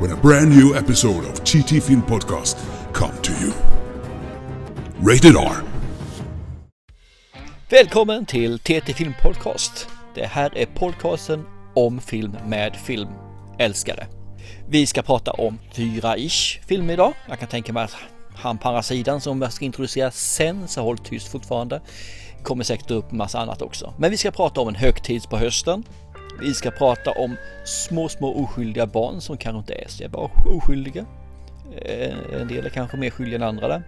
when a brand new episode of TT Film Podcast come to you. Rated R. Välkommen till TT Film Podcast. Det här är podcasten om film med filmälskare. Vi ska prata om fyra-ish filmer idag. Jag kan tänka mig att han på andra sidan som jag ska introducera sen, så håll tyst fortfarande, kommer säkert upp massa annat också. Men vi ska prata om en högtids på hösten. Vi ska prata om små, små oskyldiga barn som kanske inte är så bara oskyldiga. Eh, en del är kanske mer skyldiga än andra där.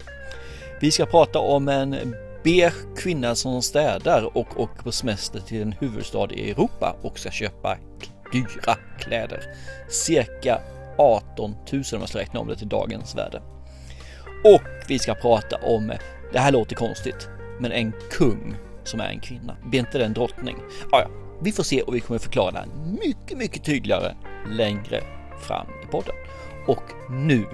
Vi ska prata om en beige kvinna som städar och åker på semester till en huvudstad i Europa och ska köpa dyra kläder. Cirka 18 000 om jag ska räkna om det till dagens värde. Och vi ska prata om, det här låter konstigt, men en kung som är en kvinna. Blir inte det en drottning? Ah, ja, vi får se och vi kommer förklara mycket, mycket tydligare längre fram i podden. Och nu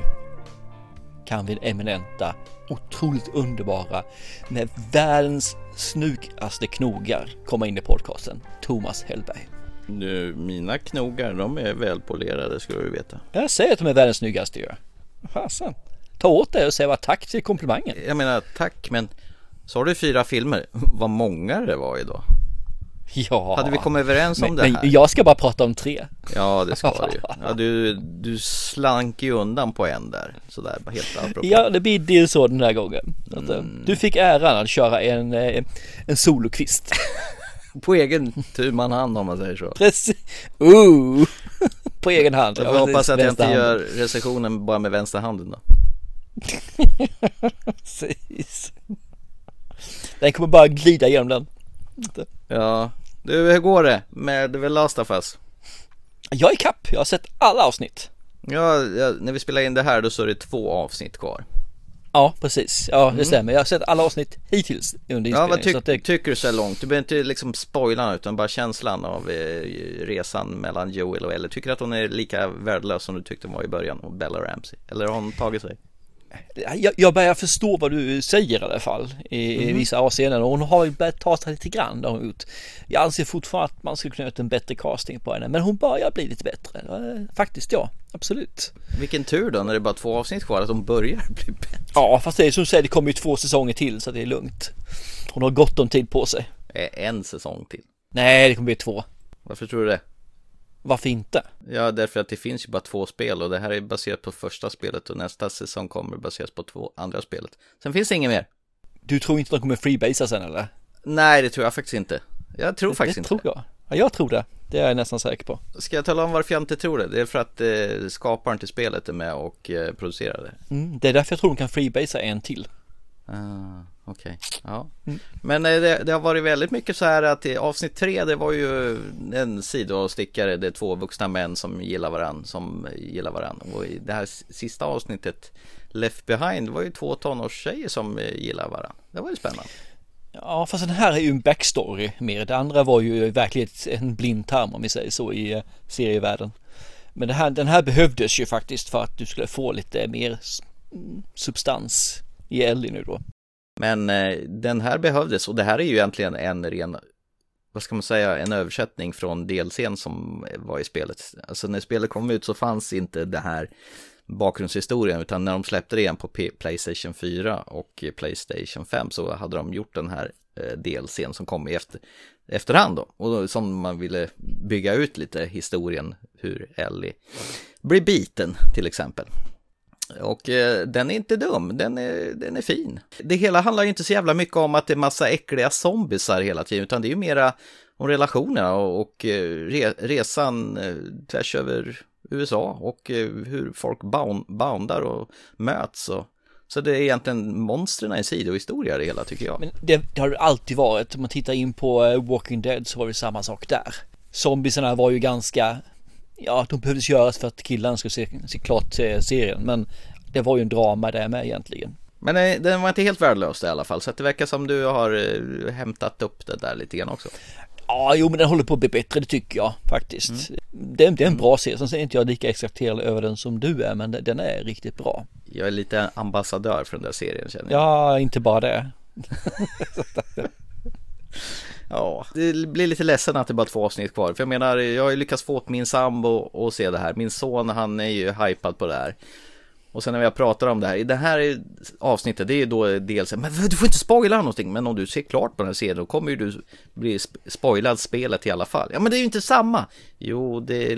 kan vi eminenta, otroligt underbara, med världens snukaste knogar komma in i podcasten, Thomas Hellberg. Nu, mina knogar, de är välpolerade ska du veta. Jag säger att de är världens snyggaste ju. Fasen. Ta åt dig och säg vad tack till komplimangen. Jag menar tack, men så har du fyra filmer. Vad många det var idag. Ja. Hade vi kommit överens om men, det men här? jag ska bara prata om tre. Ja, det ska du ju. Ja, du, du slank ju undan på en där. Sådär, helt apropå. Ja, det blir det så den här gången. Eh, Du fick äran att köra en, eh, en solokvist. På egen tur man hand om man säger så. Precis. Uh. På egen hand. Jag Ja, får hoppas att jag inte gör recensionen bara med vänster handen då. Precis. Den kommer bara glida igenom den. Ja, du hur går det med The Last of Us? Jag är kapp. Jag har sett alla avsnitt. Ja, ja, när vi spelar in det här då så är det två avsnitt kvar. Ja, precis. Ja, det stämmer. Jag har sett alla avsnitt hittills under Mm. Ja, inspelningen. vad ty- det... tycker du så här långt? Du behöver inte liksom spoila utan bara känslan av eh, resan mellan Joel och Ellie. Tycker du att hon är lika värdelös som du tyckte hon var i början och Bella Ramsey? Eller har hon tagit sig? Jag, jag börjar förstå vad du säger i alla fall i, Mhm. i vissa avseenden och hon har ju börjat ta sig lite grann hon gjort. Jag anser fortfarande att man skulle kunna göra en bättre casting på henne men hon börjar bli lite bättre. Faktiskt ja, absolut. Vilken tur då när det är bara två avsnitt kvar att de börjar bli bättre. Ja fast det är som du säger, det kommer ju två säsonger till så det är lugnt. Hon har gott om tid på sig. Eh, En säsong till. Nej det kommer bli två. Varför tror du det? Varför inte? Ja, därför att det finns ju bara två spel och det här är baserat på första spelet och nästa säsong kommer baseras på två andra spelet. Sen finns det inget mer. Du tror inte de kommer freebasea sen eller? Nej, det tror jag faktiskt inte. Jag tror faktiskt det inte. tror jag. Ja, jag tror det. Det är jag nästan säker på. Ska jag tala om varför jag inte tror det? Det är för att eh, skaparen till spelet är med och eh, producerar det. Mm, det är därför jag tror de kan freebasea en till. Ah, Okej, ja. Men eh, det, det har varit väldigt mycket så här att i avsnitt tre det var ju en sidostickare, det är två vuxna män som gillar varann, som gillar varann. Och i det här sista avsnittet, Left Behind, var ju två tonårstjejer som eh, gillar varann. Det var ju spännande. Ja, fast den här är ju en backstory mer. Det andra var ju verkligen en blindtarm om vi säger så i eh, serievärlden. Men det här, den här behövdes ju faktiskt för att du skulle få lite mer mm, substans i Ellie nu då. Men eh, den här behövdes och det här är ju egentligen en ren, vad ska man säga, en översättning från DLCn som var i spelet. Alltså när spelet kom ut så fanns inte det här bakgrundshistorien utan när de släppte det igen på P- Playstation 4 och Playstation 5 så hade de gjort den här eh, DLCn som kom i efter, efterhand då och då, som man ville bygga ut lite historien hur Ellie blir biten till exempel. Och eh, den är inte dum, den är, den är fin. Det hela handlar ju inte så jävla mycket om att det är massa äckliga zombisar hela tiden, utan det är ju mera om relationerna och, och eh, re, resan eh, tvärs över USA och eh, hur folk bound, boundar och möts. Och, så det är egentligen monstren i sidohistoria det hela tycker jag. Men det, det har det alltid varit. Om man tittar in på eh, Walking Dead så var det samma sak där. Zombisarna var ju ganska ja, att de behövdes göras för att killarna skulle se, se klart serien. Men det var ju en drama där med egentligen. Men eh, den var inte helt värdelös i alla fall, så det verkar som du har eh, hämtat upp det där lite grann också. Ja, jo men den håller på att bli bättre, det tycker jag faktiskt. Mm. Det, det, är en bra serie, sen är inte jag lika exalterad över den som du är, men den är riktigt bra. Jag är lite ambassadör för den där serien känner jag. Ja, inte bara det. Ja, det blir lite ledsen att det bara är två avsnitt kvar. För jag menar, jag har ju lyckats få åt min sambo att se det här. Min son, han är ju hypad på det här. Och sen när vi har pratat om det här, i det här avsnittet, det är ju då dels, men du får inte spoila någonting, men om du ser klart på den här serien, då kommer ju du bli spoilad spelet i alla fall. Ja, men det är ju inte samma. Jo, det är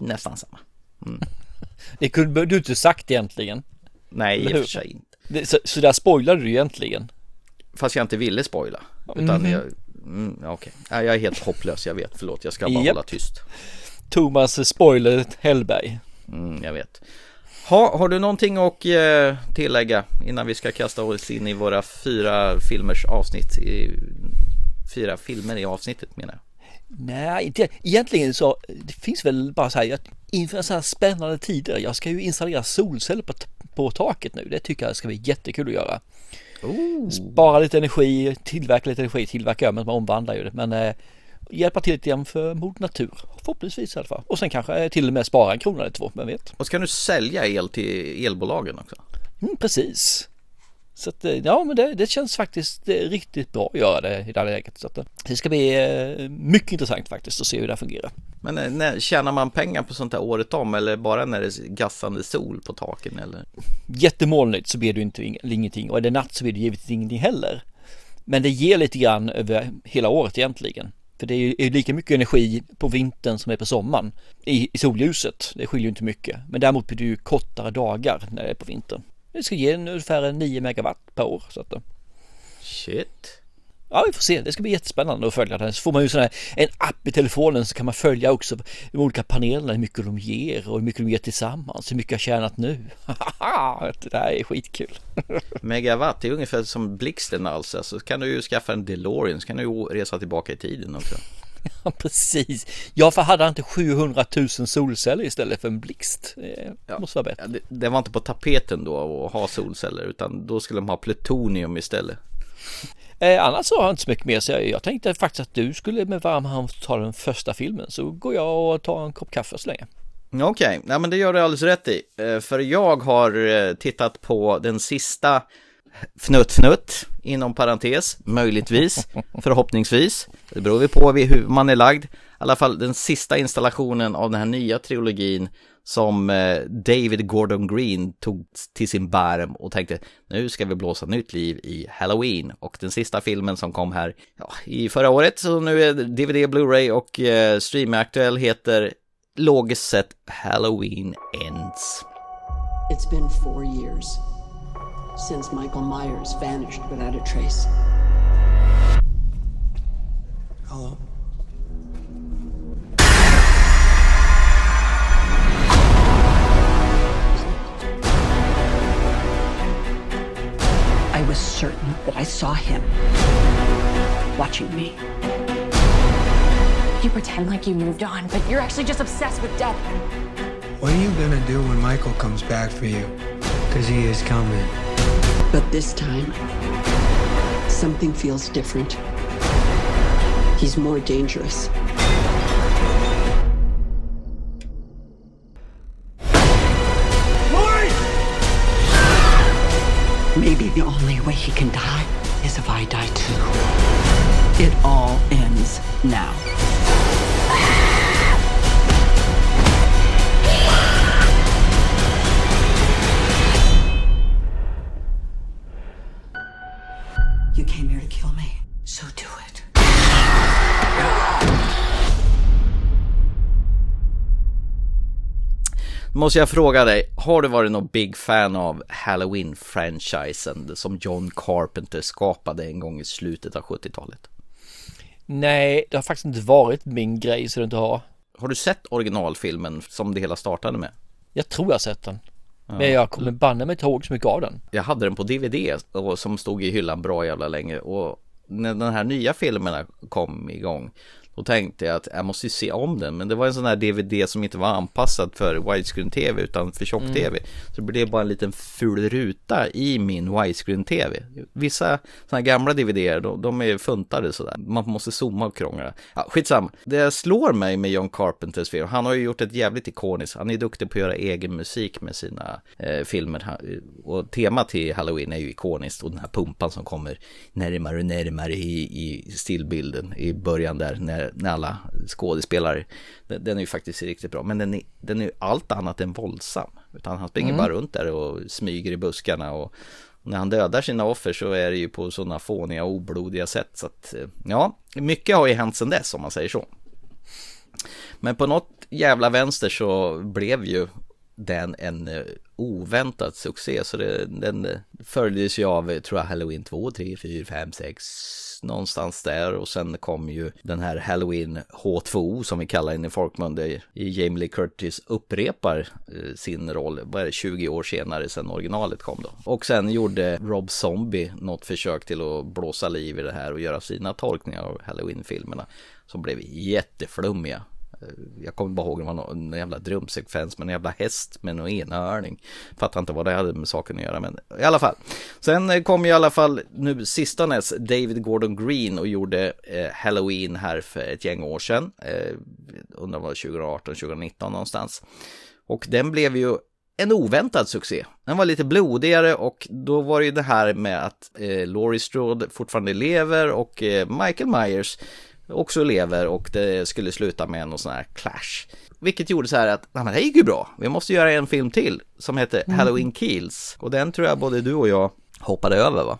nästan samma. Mm. Det kunde du inte sagt egentligen. Nej, i och för sig inte. så, så där spoilade du egentligen. Fast jag inte ville spoila. Utan mm. jag, mm, okej. Okay. Jag är helt hopplös, jag vet. Förlåt, jag ska bara yep. hålla tyst. Thomas spoiler Hellberg. Mm, jag vet. Ha, har du någonting att eh, tillägga innan vi ska kasta oss in i våra fyra filmers avsnitt? I, fyra filmer i avsnittet menar jag. Nej, inte, egentligen så det finns väl bara så här att inför så här spännande tider. Jag ska ju installera solceller på, på taket nu. Det tycker jag ska bli jättekul att göra. Oh. Spara lite energi, tillverka lite energi, tillverka jag men man omvandlar ju det. Men eh, hjälpa till lite grann för mod natur. Förhoppningsvis i alla fall. Och sen kanske till och med spara en krona eller två, vem vet. Och så kan du sälja el till elbolagen också. Mm, precis. Så att, eh, ja, men det, det känns faktiskt riktigt bra att göra det i det här läget. Så att, eh, det ska bli eh, mycket intressant faktiskt att se hur det fungerar. Men när, tjänar man pengar på sånt här året om eller bara när det är gassande sol på taken eller? Jättemolnigt så blir det inte ingenting och är det natt så blir det givetvis ingenting heller. Men det ger lite grann över hela året egentligen. För det är ju lika mycket energi på vintern som är på sommaren i, i solljuset. Det skiljer ju inte mycket. Men däremot blir det ju kortare dagar när det är på vintern. Det ska ge ungefär 9 megawatt per år. Så att, eh. Shit. Ja, vi får se. Det ska bli jättespännande att följa det. Så får man ju sån här, en app i telefonen så kan man följa också de olika panelerna, hur mycket de ger och hur mycket de ger tillsammans, hur mycket jag tjänat nu. det här är skitkul. Megawatt, det är ungefär som blixten alltså. Så kan du ju skaffa en DeLorean, så kan du ju resa tillbaka i tiden också. Ja, precis. Ja, för hade han inte 700 000 solceller istället för en blixt? Det ja. måste vara bättre. Ja, det, det, var inte på tapeten då att ha solceller, utan då skulle de ha plutonium istället. Eh, annars så har jag inte så mycket mer så jag, jag tänkte faktiskt att du skulle med varm hand ta den första filmen så går jag och tar en kopp kaffe så länge. Okej, okay. ja, men det gör du alldeles rätt i. Eh, för jag har eh, tittat på den sista Fnutt Fnutt inom parentes, möjligtvis, förhoppningsvis. Det beror vi på hur man är lagd. I alla fall den sista installationen av den här nya trilogin som eh, David Gordon Green tog till sin barm och tänkte nu ska vi blåsa nytt liv i Halloween och den sista filmen som kom här ja, i förra året så nu är DVD, Blu-ray och eh, streamaktuell heter logiskt sett Halloween Ends. It's been four years since Michael Myers vanished without a trace. Hello? I was certain that I saw him watching me. You pretend like you moved on, but you're actually just obsessed with death. What are you gonna do when Michael comes back for you? Because he is coming. But this time, something feels different. He's more dangerous. Maybe the only way he can die is if I die too. It all ends now. Måste jag fråga dig, har du varit någon big fan av Halloween-franchisen som John Carpenter skapade en gång i slutet av 70-talet? Nej, det har faktiskt inte varit min grej så det inte har. Har du sett originalfilmen som det hela startade med? Jag tror jag har sett den. Men jag kommer banne mig inte ihåg så mycket av den. Jag hade den på DVD som stod i hyllan bra jävla länge och när den här nya filmerna kom igång Och tänkte jag att jag måste ju se om den. Men det var en sån här DVD som inte var anpassad för widescreen TV utan för tjock-TV. Mm. Så det blev bara en liten ful ruta i min widescreen TV. Vissa såna här gamla DVD de, de är funtade sådär. Man måste zooma och krångla. Ja, skitsamma. Det slår mig med John Carpenters film. Han har ju gjort ett jävligt ikoniskt. Han är duktig på att göra egen musik med sina eh, filmer. Och temat till Halloween är ju ikoniskt. Och den här pumpan som kommer närmare och närmare i, i stillbilden i början där. När när alla skådespelare. Den är ju faktiskt riktigt bra, men den är, den är allt annat än våldsam. Utan han springer mm. bara runt där och smyger i buskarna och, när han dödar sina offer så är det ju på sådana fåniga och oblodiga sätt. Så att, eh, ja, mycket har ju hänt sedan dess om man säger så. Men på något jävla vänster så blev ju den en eh, oväntad succé. Så det, den följdes ju av, tror jag, Halloween 2, 3, 4, 5, 6, någonstans där. Och sen kom ju den här Halloween H2O som vi kallar den i folkmun. Där Jamie Lee Curtis upprepar eh, sin roll, vad är det, 20 år senare sen originalet kom då. Och sen gjorde Rob Zombie något försök till att blåsa liv i det här och göra sina tolkningar av Halloween-filmerna. Som blev jätteflummiga. Eh, jag kommer bara ihåg det var någon jävla drömsekvens med en jävla häst med någon enhörning. Fattar inte vad det hade med saken att göra men i alla fall. Sen eh, kom kom i alla fall nu sistanes David Gordon Green och gjorde eh, Halloween här för ett gäng år sedan. Eh, undrar vad 2018, 2019 någonstans. Och den blev ju en oväntad succé. Den var lite blodigare och då var det ju det här med att eh, Laurie Strode fortfarande lever och eh, Michael Myers också lever och det skulle sluta med någon sån här clash. Vilket gjorde så här att, nej men det gick ju bra, vi måste göra en film till som heter mm. Halloween Kills. Och den tror jag både du och jag hoppade över va?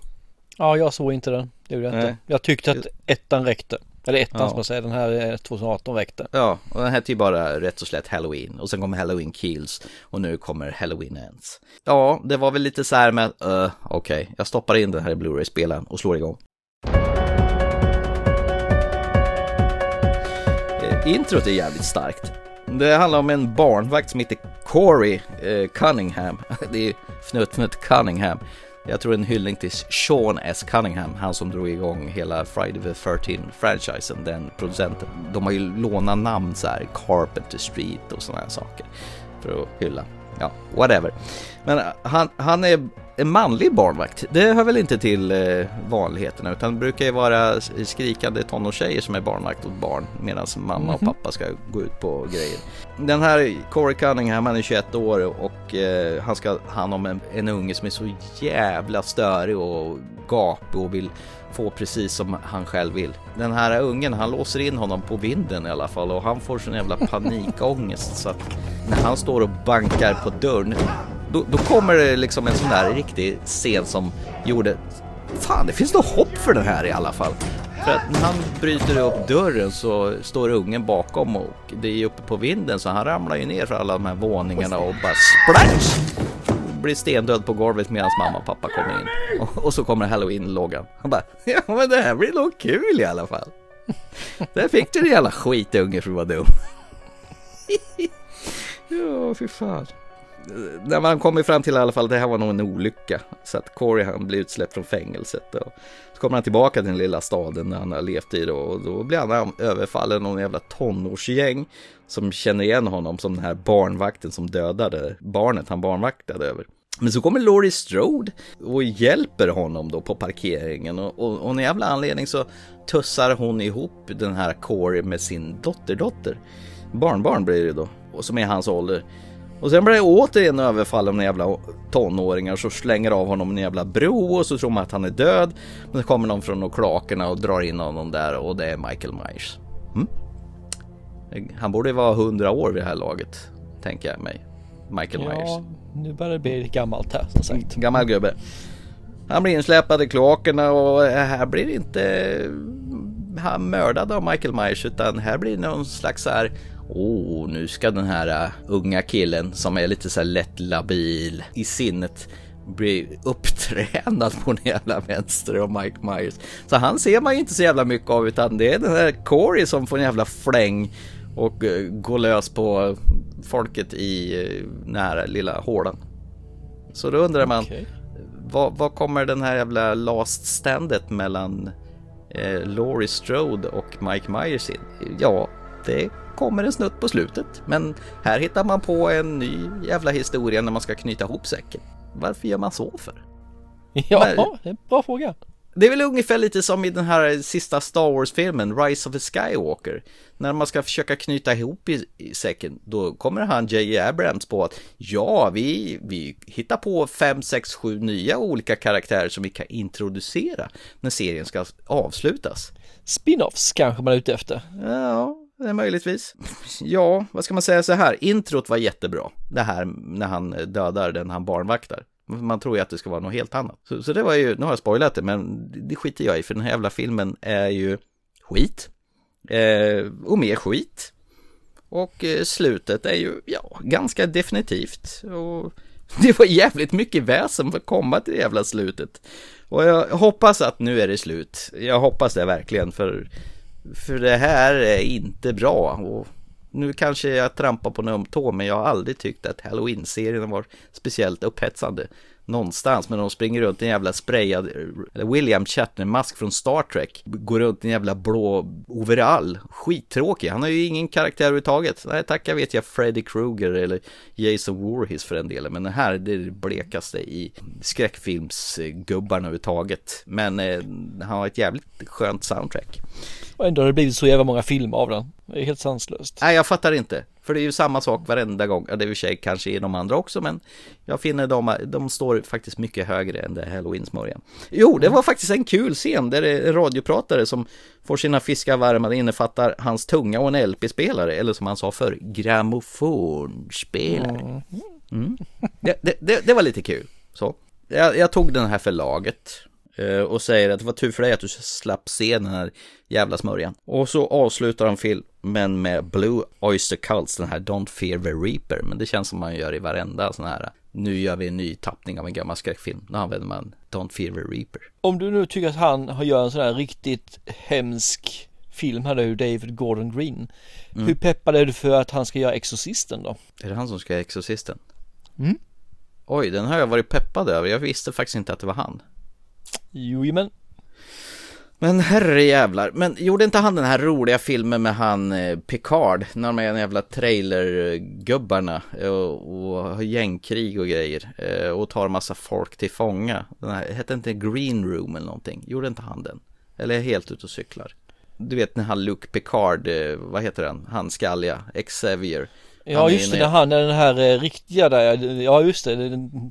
Ja, jag såg inte den, det gjorde jag inte. Jag tyckte att ettan räckte. Eller ettan ja. som man säger, den här 2018 räckte. Ja, och den hette ju bara rätt och slätt Halloween. Och sen kommer Halloween Kills och nu kommer Halloween Ends. Ja, det var väl lite så här med, uh, okej, okay, jag stoppar in den här i Blu-ray-spelaren och slår igång. Introt är jävligt starkt. Det handlar om en barnvakt som heter Corey eh, Cunningham. Det är Fnutt Fnutt Cunningham. Jag tror en hyllning till Sean S. Cunningham, han som drog igång hela Friday the 13-franchisen, den producenten. De har ju lånat namn så här, Carpenter Street och sådana här saker för att hylla. Ja, whatever. Men han, han är en manlig barnvakt, det hör väl inte till eh, vanligheterna utan det brukar ju vara skrikande tonårstjejer som är barnvakt åt barn medan mamma och mhm. pappa ska gå ut på grejer. Den här Corey Cunningham, han är 21 år och eh, han ska ha hand om en, en unge som är så jävla störig och gapig och vill få precis som han själv vill. Den här ungen, han låser in honom på vinden i alla fall och han får sån jävla panikångest så att när han står och bankar på dörren då, då kommer det liksom en sån där riktig scen som gjorde Fan, det finns nog hopp för den här i alla fall. För att när han bryter upp dörren så står ungen bakom och det är uppe på vinden så han ramlar ju ner för alla de här våningarna och bara splash! Blir stendöd på golvet medan mamma och pappa kommer in. Och, och så kommer halloween-loggan. Han bara, ja men det här blir nog kul i alla fall. Där fick du din jävla skitunge för att vara dum. ja, fy fan när man kommer fram till i alla fall det här var nog en olycka. Så att Corey han blir utsläppt från fängelset. Och så kommer han tillbaka till den lilla staden där han har levt i det och då blir han överfallen av någon jävla tonårsgäng som känner igen honom som den här barnvakten som dödade barnet han barnvaktade över. Men så kommer Laurie Strode och hjälper honom då på parkeringen och, och, och en jävla anledning så tussar hon ihop den här Corey med sin dotterdotter. Barnbarn blir det då, och som är hans ålder. Och sen blir det återigen överfall av en jävla tonåringar så slänger av honom en jävla bro och så tror man att han är död. Men så kommer någon från kloakerna och drar in honom där och det är Michael Myers. Mm? Han borde vara hundra år vid det här laget, tänker jag mig. Michael ja, Myers. nu börjar det bli gammalt här som sagt. Gammal gubbe. Han blir insläpad i kloakerna och här blir inte han mördad av Michael Myers utan här blir det någon slags så här oh, nu ska den här uh, unga killen som är lite så här lätt labil i sinnet bli upptränad på en jävla vänster av Mike Myers. Så han ser man ju inte så jävla mycket av utan det är den här Corey som får en jävla fläng och uh, går lös på folket i uh, den här lilla hålan. Så då undrar man, okay. vad, vad kommer den här jävla last standet mellan eh, Laurie Strode och Mike Myers in. Ja, det kommer en snutt på slutet. Men här hittar man på en ny jävla historia när man ska knyta ihop säcken. Varför gör man så för? Ja, det är en bra fråga. Det är väl ungefär lite som i den här sista Star Wars-filmen, Rise of the Skywalker. När man ska försöka knyta ihop i, i säcken, då kommer han J.J. Abrams på att ja, vi, vi hittar på fem, sex, sju nya olika karaktärer som vi kan introducera när serien ska avslutas. Spin-offs kanske man är ute efter. Ja, Eh, möjligtvis. Ja, vad ska man säga så här, introt var jättebra. Det här när han eh, dödar den han barnvaktar. Man tror ju att det ska vara något helt annat. Så, så det var ju, nu har jag spoilat det, men det skiter jag i, för den här jävla filmen är ju skit. Eh, och mer skit. Och eh, slutet är ju, ja, ganska definitivt. Och det var jävligt mycket väsen för att komma till det jävla slutet. Och jag hoppas att nu är det slut. Jag hoppas det verkligen, för, för det här är inte bra. Och nu kanske jag trampar på en öm tå, men jag har aldrig tyckt att Halloween-serien var speciellt upphetsande någonstans, men de springer runt i en jävla sprayad William Shatner-mask från Star Trek, går runt i en jävla blå overall, skittråkig, han har ju ingen karaktär överhuvudtaget. Nej, tack jag vet jag Freddy Krueger eller Jason Voorhees för den delen, men det här det är det blekaste i skräckfilmsgubbarna överhuvudtaget. Men eh, han har ett jävligt skönt soundtrack. Och ändå har det blivit så jävla många filmer av den. Det är helt sanslöst. Nej, jag fattar inte. För det är ju samma sak varenda gång. Det är i och för sig kanske i de andra också, men jag finner de, de står faktiskt mycket högre än det Halloween-smörjan. Jo, det var faktiskt en kul scen där det är en radiopratare som får sina fiskar varma. Det innefattar hans tunga och en LP-spelare, eller som han sa för grammofonspelare. Mm. Det, det, det, det var lite kul. Så. Jag, jag tog den här förlaget Eh, och säger att det var tur för dig att du slapp se den här jävla smörjan. Och så avslutar de filmen med Blue Oyster Cults, den här Don't Fear the Reaper. Men det känns som man gör i varenda sån här, nu gör vi en ny tappning av en gammal skräckfilm. Då använder man Don't Fear the Reaper. Om du nu tycker att han gör en sån här riktigt hemsk film här nu, David Gordon Green. Mm. Hur peppad är du för att han ska göra Exorcisten då? Är det han som ska göra Exorcisten? Mm. Oj, den har jag varit peppad över. Jag visste faktiskt inte att det var han. Jojomän. Men herre jävlar, men gjorde inte han den här roliga filmen med han eh, Picard, när de är en jävla trailergubbarna och, och har gängkrig och grejer eh, och tar massa folk till fånga. Den här, hette inte Green Room eller någonting? Gjorde inte han den? Eller är jag helt ute och cyklar? Du vet när han Luke Picard, eh, vad heter han? Han skalliga, Xavier. Ja just det, när han är den här riktiga där, ja just det,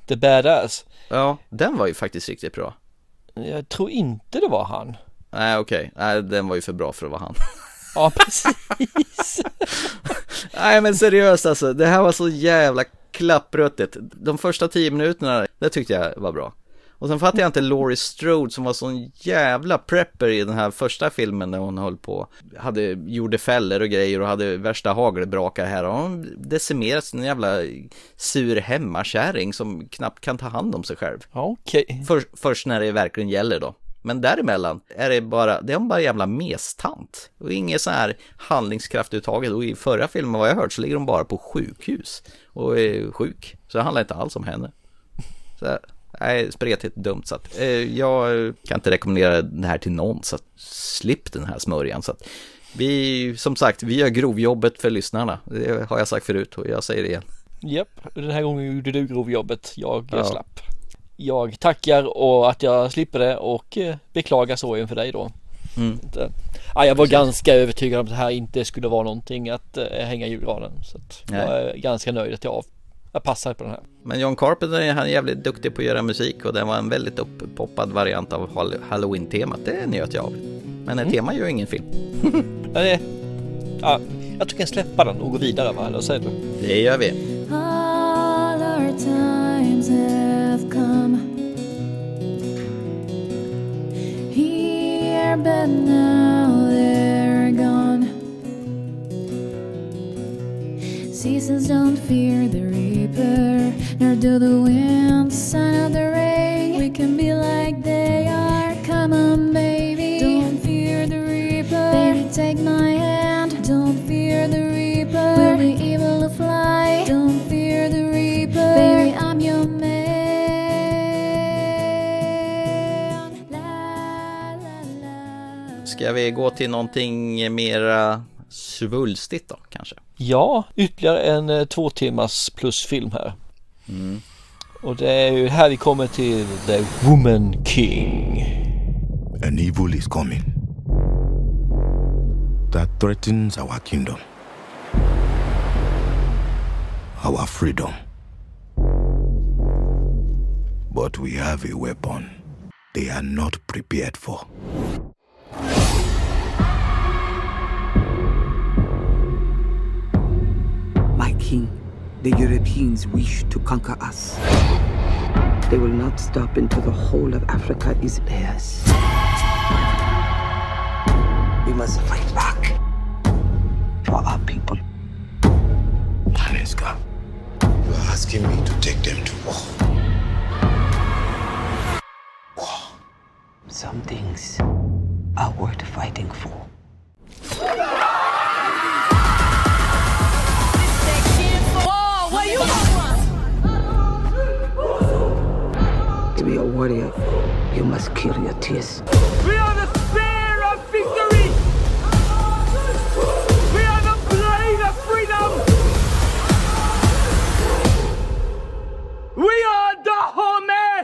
The Badass. Ja, den var ju faktiskt riktigt bra. Jag tror inte det var han. Nej okej, okay. nej den var ju för bra för att vara han. Ja precis. nej men seriöst alltså, det här var så jävla klappröttigt. De första tio minuterna, det tyckte jag var bra. Och sen fattade jag inte Laurie Strode som var sån jävla prepper i den här första filmen när hon höll på. Hade, gjorde fällor och grejer och hade värsta hagelbrakar här. Och hon decimerat sin jävla sur hemmakärring som knappt kan ta hand om sig själv. Okej. Okay. För, först när det verkligen gäller då. Men däremellan är det bara, det är bara jävla mestant. Och inget så här handlingskraft uttaget. Och i förra filmen vad jag hört så ligger hon bara på sjukhus och är sjuk. Så det handlar inte alls om henne. Så Nej, spretigt dumt så att eh, jag kan inte rekommendera det här till någon så att slipp den här smörjan så att vi, som sagt, vi gör grovjobbet för lyssnarna. Det har jag sagt förut och jag säger det igen. Japp, den här gången gjorde du grovjobbet, jag ja. slapp. Jag tackar och att jag slipper det och eh, beklagar så inför dig då. Mm. Ja, jag var Precis. ganska övertygad om att det här inte skulle vara någonting att uh, hänga i julgranen. Så att jag är ganska nöjd att jag jag passar på den här. Men John Carpenter han är jävligt duktig på att göra musik och det var en väldigt upppoppad variant av Halloween-temat. Det njöt jag av. Men ett mm. tema gör ju ingen film. det, ja, jag tycker jag släppa den och gå vidare, va? eller säger du? Det gör vi. All our times have come Here but now Seasons don't fear the reaper, nor do the wind, sun of the rain. We can be like they are. Come on, baby. Don't fear the reaper. Baby, take my hand. Don't fear the reaper. We'll be able to fly. Don't fear the reaper. Baby, I'm your man. La, la, la. Ska vi gå till någonting mera svulstigt då kanske? Ja, ytterligare en eh, två timmars plus film här. Och det är ju här vi kommer till The Woman King. An evil is coming that threatens our kingdom, our freedom. But we have a weapon they are not prepared for. King, the Europeans wish to conquer us. They will not stop until the whole of Africa is theirs. We must fight back for our people. Maneska, you are asking me to take them to war. Some things are worth fighting for. Be a warrior, you must kill your tears. We are the spear of victory! We are the blade of freedom! We are the Homer!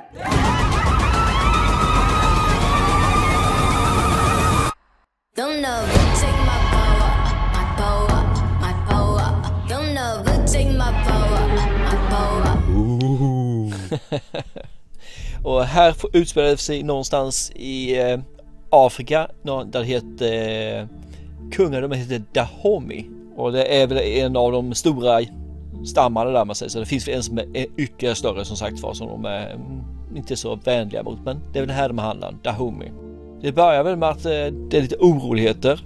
They'll never take Och här utspelar det sig någonstans i eh, Afrika där det heter eh, kungen de heter Dahomey. Och det är väl en av de stora stammarna där man säger så det finns väl en som är ytterligare större som sagt var som de är mm, inte så vänliga mot men det är väl det här de handlar Dahomey. Det börjar väl med att eh, det är lite oroligheter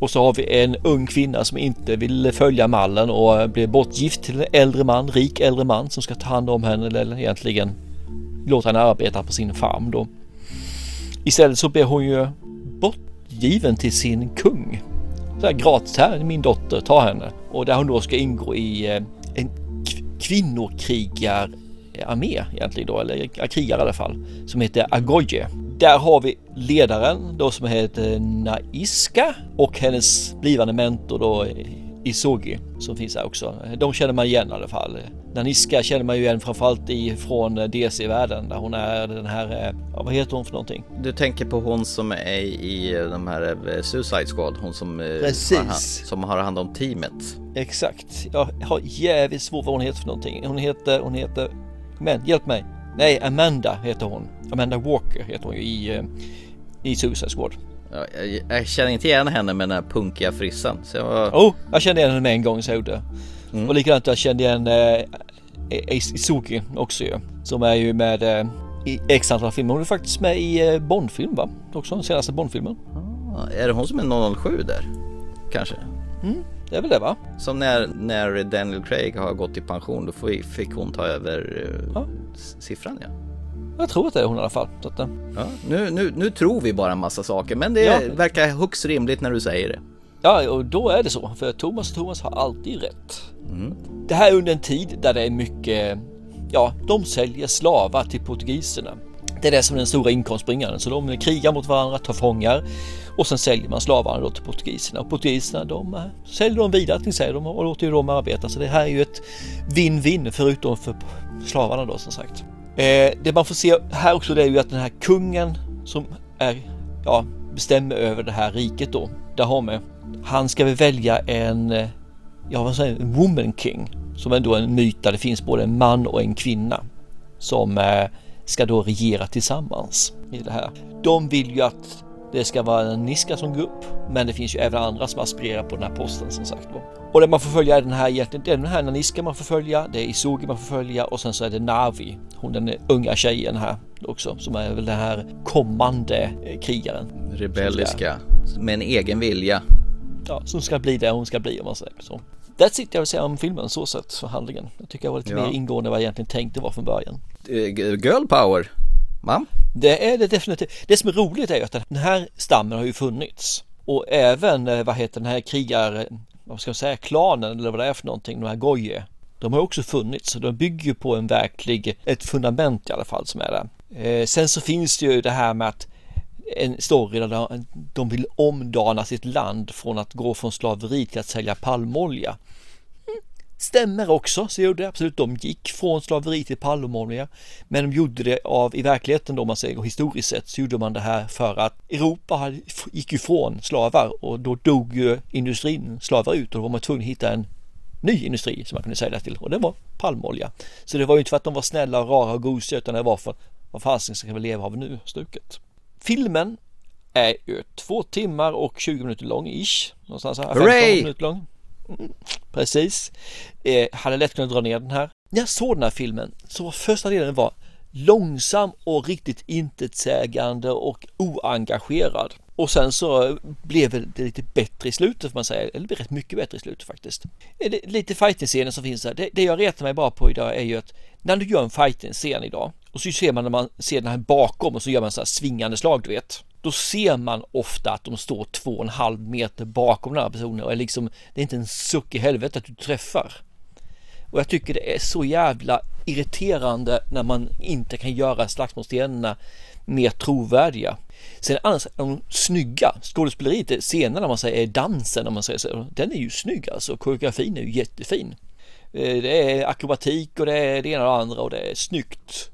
och så har vi en ung kvinna som inte vill följa mallen och eh, blir bortgift till en äldre man, rik äldre man som ska ta hand om henne eller egentligen låta henne arbeta på sin farm då. Istället så blir hon ju bortgiven till sin kung. Så här gratis här, min dotter, ta henne. Och där hon då ska ingå i eh, en kvinnokrigararmé egentligen då, eller krigare i alla fall, som heter Agoye. Där har vi ledaren då som heter Naiska och hennes blivande mentor då eh, Isogi som finns här också. De känner man igen i alla fall. Naniska känner man ju igen framförallt ifrån DC-världen där hon är den här, eh, ja, vad heter hon för någonting? Du tänker på hon som är i de här eh, Suicide Squad, hon som, eh, Precis. Har, som har hand om teamet. Exakt. Jag har jävligt svårt vad hon heter för någonting. Hon heter, hon heter, men hjälp mig. Nej, Amanda heter hon. Amanda Walker heter hon ju i, eh, i Suicide Squad. Ja, jag, jag känner inte igen henne med den här punkiga frissan. Så jag. Oh, jag kände igen henne med en gång så jag gjorde. Och likadant jag kände igen eh, Ace Izuki också ju. Som är ju med eh, i x antal filmer. Hon är faktiskt med i eh, Bondfilm va? Också den senaste Bondfilmen. Ja, Är det hon som är 007 där? Kanske? Det är väl det va? Som när, när Daniel Craig har gått i pension, då fick hon ta över s- siffran ja. Jag tror att det är hon i alla fall. Så att, ja nu, nu, nu tror vi bara en massa saker, men det Ja. verkar högst rimligt när du säger det. Ja, och då är det så. För Thomas och Thomas har alltid rätt. Det här är under en tid där det är mycket, ja, de säljer slavar till portugiserna. Det är det som är den stora inkomstbringaren. Så de krigar mot varandra, tar fångar och sen säljer man slavarna då till portugiserna. Och portugiserna de eh, säljer dem vidare till sig de och låter ju dem arbeta. Så det här är ju ett win-win förutom för slavarna då som sagt. Eh, det man får se här också det är ju att den här kungen som är, ja, bestämmer över det här riket då, Dahomey. Han ska väl välja en, eh, ja vad säger en woman king. Som ändå är en myt där det finns både en man och en kvinna. Som eh, ska då regera tillsammans i det här. De vill ju att det ska vara en Niska som grupp. Men det finns ju även andra som aspirerar på den här posten som sagt. Och det man får följa är den här egentligen, det är den här Naniska man får följa, det är Isogi man får följa och sen så är det Navi, hon den unga tjejen här också, som är väl den här kommande eh, krigaren. Rebelliska, med en egen vilja. Ja, som ska bli det hon ska bli om man säger så. That's it jag vill säga om filmen så sett för handlingen. Jag tycker jag var lite Ja. mer ingående än vad jag egentligen tänkte var från början. Eh, Girl power, va? Det är det definitivt. Det som är roligt är att den här stammen har ju funnits. Och även, eh, vad heter den här krigar, vad ska man säga, klanen eller vad det är för någonting, de här Goje. De har också funnits så de bygger ju på en verklig, ett fundament i alla fall som är där. Eh, sen så finns det ju det här med att en story där de- vill omdana sitt land från att gå från slaveri till att sälja palmolja. Mm, stämmer också, så gjorde det absolut. De gick från slaveri till palmolja. Men de gjorde det av, i verkligheten då man säger historiskt sett, så gjorde man det här för att Europa gick ju från slavar och då dog ju industrin slavar ut och då var man tvungen att hitta en ny industri som man kunde sälja till och det var palmolja. Så det var ju inte för att de var snälla och rara och gosiga utan det var för vad fasen ska vi leva av nu stuket. Filmen är ju två timmar och 20 minuter lång ish. Någonstans här, 15 Hooray! minuter lång. Mm, precis. Eh, hade lätt kunnat dra ner den här. När jag såg den här filmen så var första delen var långsam och riktigt intetsägande och oengagerad. Och sen så blev det lite bättre i slutet får man säga, eller rätt mycket bättre i slutet faktiskt. Eh, lite fighting-scener som finns där, det, det jag retar mig bara på idag är ju att när du gör en fighting-scen idag och så ser man när man ser den här bakom och så gör man så här svingande slag du vet. Då ser man ofta att de står två och en halv meter bakom den här personen och är liksom, det är inte en suck i helvetet att du träffar. Och jag tycker det är så jävla irriterande när man inte kan göra slagsmålsscenerna mer trovärdiga. Sen annars är de snygga. Skådespeleriet, scenerna när man säger är dansen om man säger så, den är ju snygg alltså. Koreografin är ju jättefin. Eh, Det är akrobatik och det är det ena och det andra och det är snyggt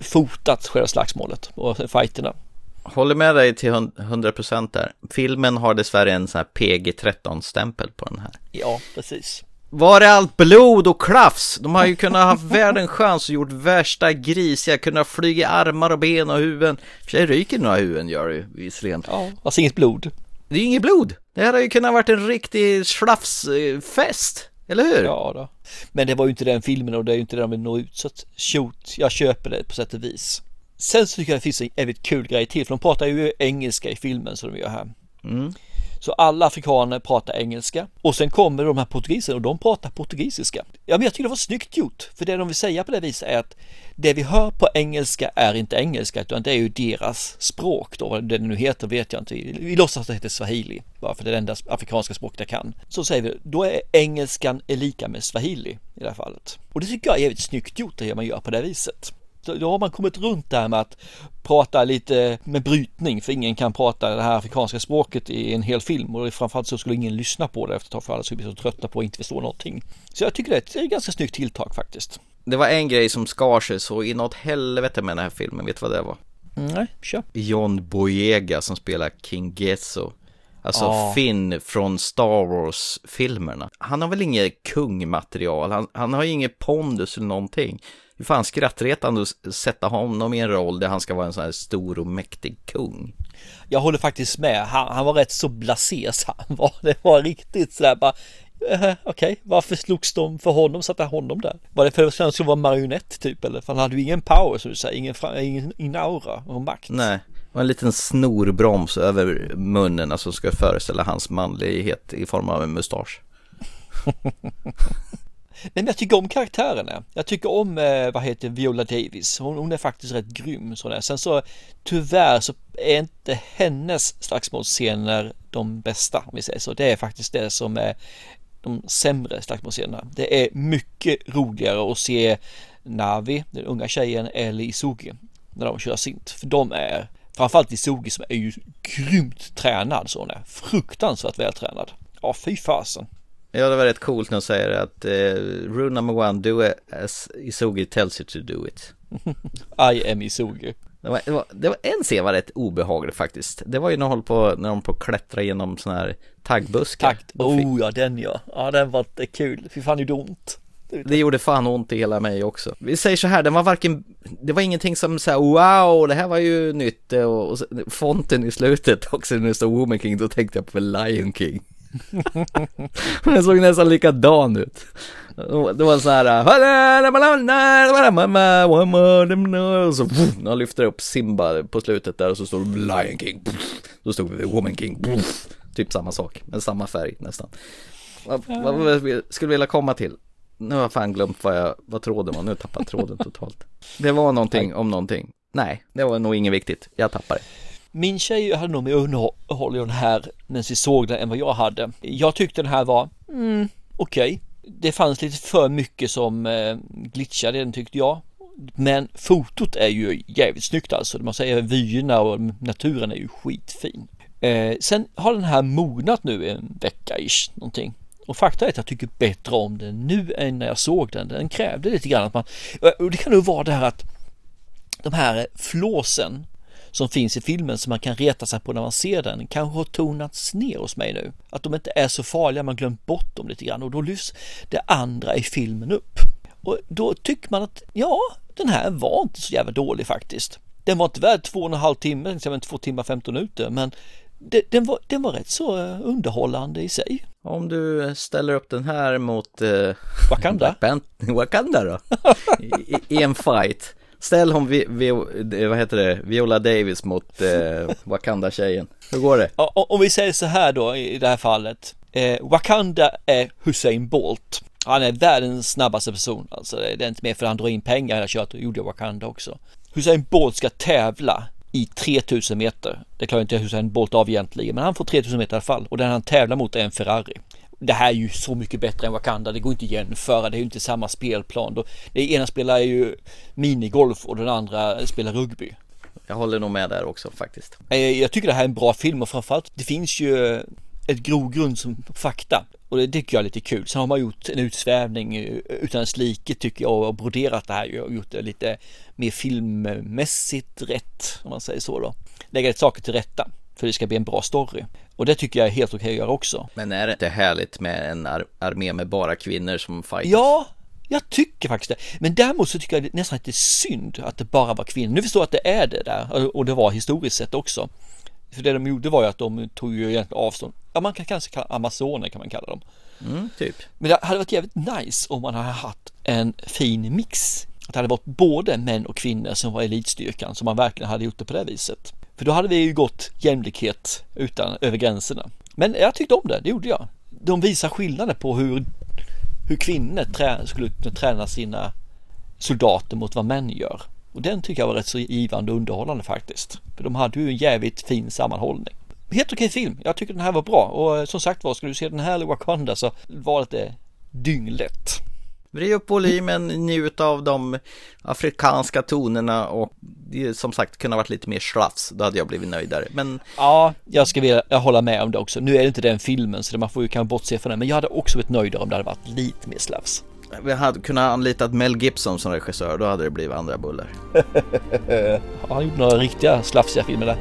fotat själva slagsmålet och fighterna. Håller med dig till hund- 100% där. Filmen har dessvärre en sån här PG-13-stämpel på den här. Ja, precis. Var är allt blod och klafs? De har ju kunnat ha världens chans och gjort värsta grisiga, kunnat flyga armar och ben och huvuden. För sig ryker några huvuden gör det ju visserligen. Ja, alltså inget blod. Det är ju inget blod. Det här har ju kunnat varit en riktig slafsfest. Eller hur? Ja då. Men det var ju inte den filmen och det är ju inte det de vill nå ut så att shoot, jag köper det på sätt och vis. Sen så tycker jag det finns en jävligt kul grej till för de pratar ju engelska i filmen som de gör här. Mm. Så alla afrikaner pratar engelska och sen kommer de här portugiserna och de pratar portugisiska. Ja men jag tycker det var snyggt gjort för det de vill säga på det viset är att det vi hör på engelska är inte engelska utan det är ju deras språk då, vad det nu heter vet jag inte. Vi, låtsas att det heter swahili bara för det är det enda afrikanska språket jag kan. Så säger vi, då är engelskan är lika med swahili i det här fallet. Och det tycker jag är jävligt snyggt gjort det man gör på det viset. Då har man kommit runt det här med att prata lite med brytning för ingen kan prata det här afrikanska språket i en hel film och framförallt så skulle ingen lyssna på det efter ett tag för alla skulle bli så trötta på att inte förstå någonting. Så jag tycker det är ett- det är ett ganska snyggt tilltag faktiskt. Det var en grej som skar sig så inåt helvete med den här filmen, vet du vad det var? Nej, kör. John Boyega som spelar King Gesso. Alltså Ja. Finn från Star Wars-filmerna. Han har väl inget kungmaterial, han, han har ju inget pondus eller någonting. Hur fan skrattretande att sätta honom i en roll där han ska vara en sån här stor och mäktig kung. Jag håller faktiskt med. Han, han var rätt så blasé så han var. Det var riktigt sådär bara eh, Okej, varför slogs de för honom? Satte honom där? Var det för att han skulle vara marionett typ? Eller? För han hade ju ingen power som du säger, ingen, ingen, ingen aura och makt. Nej, och en liten snorbroms över munnen, alltså ska föreställa hans manlighet i form av en mustasch. Men jag tycker om karaktärerna. Jag tycker om, eh, vad heter Viola Davis. Hon, hon är faktiskt rätt grym. Sådär. Sen så tyvärr så är inte hennes slagsmålsscener de bästa om vi säger så. Det är faktiskt det som är de sämre slagsmålsscenerna. Det är mycket roligare att se Navi, den unga tjejen, eller Isugi när de kör sint. För de är, framförallt Isugi som är ju grymt tränad så hon är. Fruktansvärt vältränad. Ja, fy fasen. Ja, det var rätt coolt när de säger att eh, rule number one, do it as Isugi tells you to do it. I am Isugi. Det var, det, var, det var en scen var rätt obehaglig faktiskt. Det var ju när de höll på, när de på klättra genom sådana här taggbuskar. Takt. Oh ja, den ja. Ja, den var inte kul. Fy fan, det gjorde ont. Det gjorde fan ont i hela mig också. Vi säger så här, den var varken, det var ingenting som så här, wow, det här var ju nytt eh, och, och fonten i slutet också när det stod Woman King, då tänkte jag på Lion King. den såg nästan likadan ut. Det var så här, och så när han lyfter upp Simba på slutet där och så står det Lion King, då stod det Woman King, typ samma sak, men samma färg nästan. Vad, vad skulle vilja komma till? Nu har jag fan glömt vad, jag, vad tråden var, nu tappar tråden totalt. Det var någonting om någonting. Nej, det var nog inget viktigt. Jag tappade det. Min tjej hade nog mer underhåll i den här när vi såg den än vad jag hade. Jag tyckte den här var, mm, okej. Det fanns lite för mycket som eh, glitchade i den tyckte jag. Men fotot är ju jävligt snyggt alltså. Man säger vyerna och naturen är ju skitfin. Eh, sen har den här mognat nu en vecka ish någonting. Och fakta är att jag tycker bättre om den nu än när jag såg den. Den krävde lite grann att man, och det kan nog vara det här att de här flåsen som finns i filmen som man kan reta sig på när man ser den kanske har tonats ner hos mig nu. Att de inte är så farliga, man glömt bort dem lite grann och då lyfts det andra i filmen upp. Och då tycker man att ja, den här var inte så jävla dålig faktiskt. Den var inte värd två och en halv timme, liksom två timmar 15 minuter, men den, var, den var rätt så eh, underhållande i sig. Om du ställer upp den här mot eh, Wakanda? Wakanda då? I, I, en fight. Ställ hon, vi, vi, vad heter det, Viola Davis mot eh, Wakanda-tjejen. Hur går det? Om vi säger så här då i det här fallet. Eh, Wakanda är Hussein Bolt. Han är världens snabbaste person. Alltså det är inte mer för att han drar in pengar hela köret. Det gjorde Wakanda också. Hussein Bolt ska tävla i 3000 meter. Det klarar inte Hussein Bolt av egentligen, men han får 3000 meter i alla fall. Och den han tävlar mot är en Ferrari. Det här är ju så mycket bättre än Wakanda. Det går inte att jämföra. Det är ju inte samma spelplan. Det ena spelar ju minigolf och den andra spelar rugby. Jag håller nog med där också faktiskt. Jag tycker det här är en bra film och framförallt det finns ju ett grogrund som fakta. Och det tycker jag är lite kul. Sen har man gjort en utsvävning utan like tycker jag och broderat det här och gjort det lite mer filmmässigt rätt om man säger så då. Lägga saker till rätta för det ska bli en bra story. Och det tycker jag är helt okej att göra också. Men är det inte härligt med en ar armé med bara kvinnor som fightas? Ja, jag tycker faktiskt det. Men däremot så tycker jag det nästan lite synd att det bara var kvinnor. Nu förstår jag att det är det där och det var historiskt sett också. För det de gjorde var ju att de tog ju egentligen avstånd. Ja, man kan kanske kalla amazoner kan man kalla dem. Mm, typ. Men det hade varit jävligt nice om man hade haft en fin mix. Att det hade varit både män och kvinnor som var elitstyrkan, som man verkligen hade gjort det på det viset. För då hade vi ju gått jämlikhet utan över gränserna. Men jag tyckte om det, det gjorde jag. De visar skillnader på hur, hur kvinnor trä, skulle träna sina soldater mot vad män gör. Och den tycker jag var rätt så givande och underhållande faktiskt. För de hade ju en jävligt fin sammanhållning. Helt okej film. Jag tycker den här var bra och som sagt var, ska du se den här eller Wakanda så var det dynglätt. Vrid upp volymen, njut av de afrikanska tonerna och som sagt kunde ha varit lite mer slafs, då hade jag blivit nöjdare. Men... Ja, jag ska vilja jag hålla med om det också. Nu är det inte den filmen så man får ju kanske bortse från den, men jag hade också blivit nöjdare om det hade varit lite mer slafs. Vi hade kunnat anlitat Mel Gibson som regissör, då hade det blivit andra bullar. Han har gjort några riktiga slafsiga filmer där.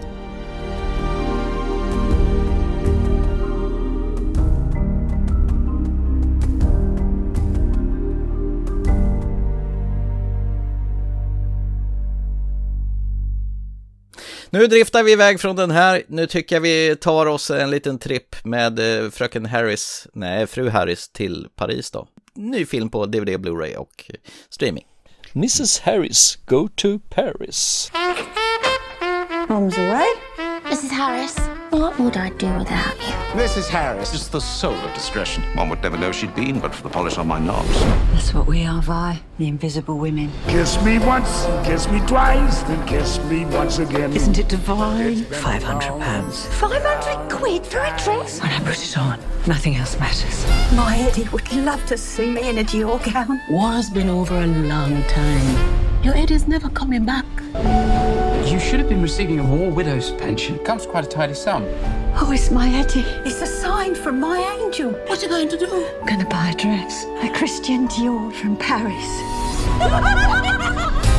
Nu driftar vi iväg från den här. Nu tycker jag vi tar oss en liten tripp med eh, fröken Harris, nej, fru Harris till Paris då. Ny film på DVD, Blu-ray och eh, streaming. Mrs Harris, go to Paris. Mom's away. Mrs. Harris, what would I do without you? Mrs. Harris is the soul of discretion. One would never know she'd been but for the polish on my knobs. That's what we are, Vi. The invisible women. Kiss me once, kiss me twice, then kiss me once again. Isn't it divine? Five hundred pounds. Five hundred quid for a dress? When I put it on, nothing else matters. My Eddie would love to see me in a Dior gown. War's been over a long time. Your Eddie's never coming back. You should have been receiving a war widow's pension. It comes quite a tidy sum. Oh, it's my Eddie. It's a sign from my angel. What are you going to do? I'm going to buy a dress. A Christian Dior from Paris.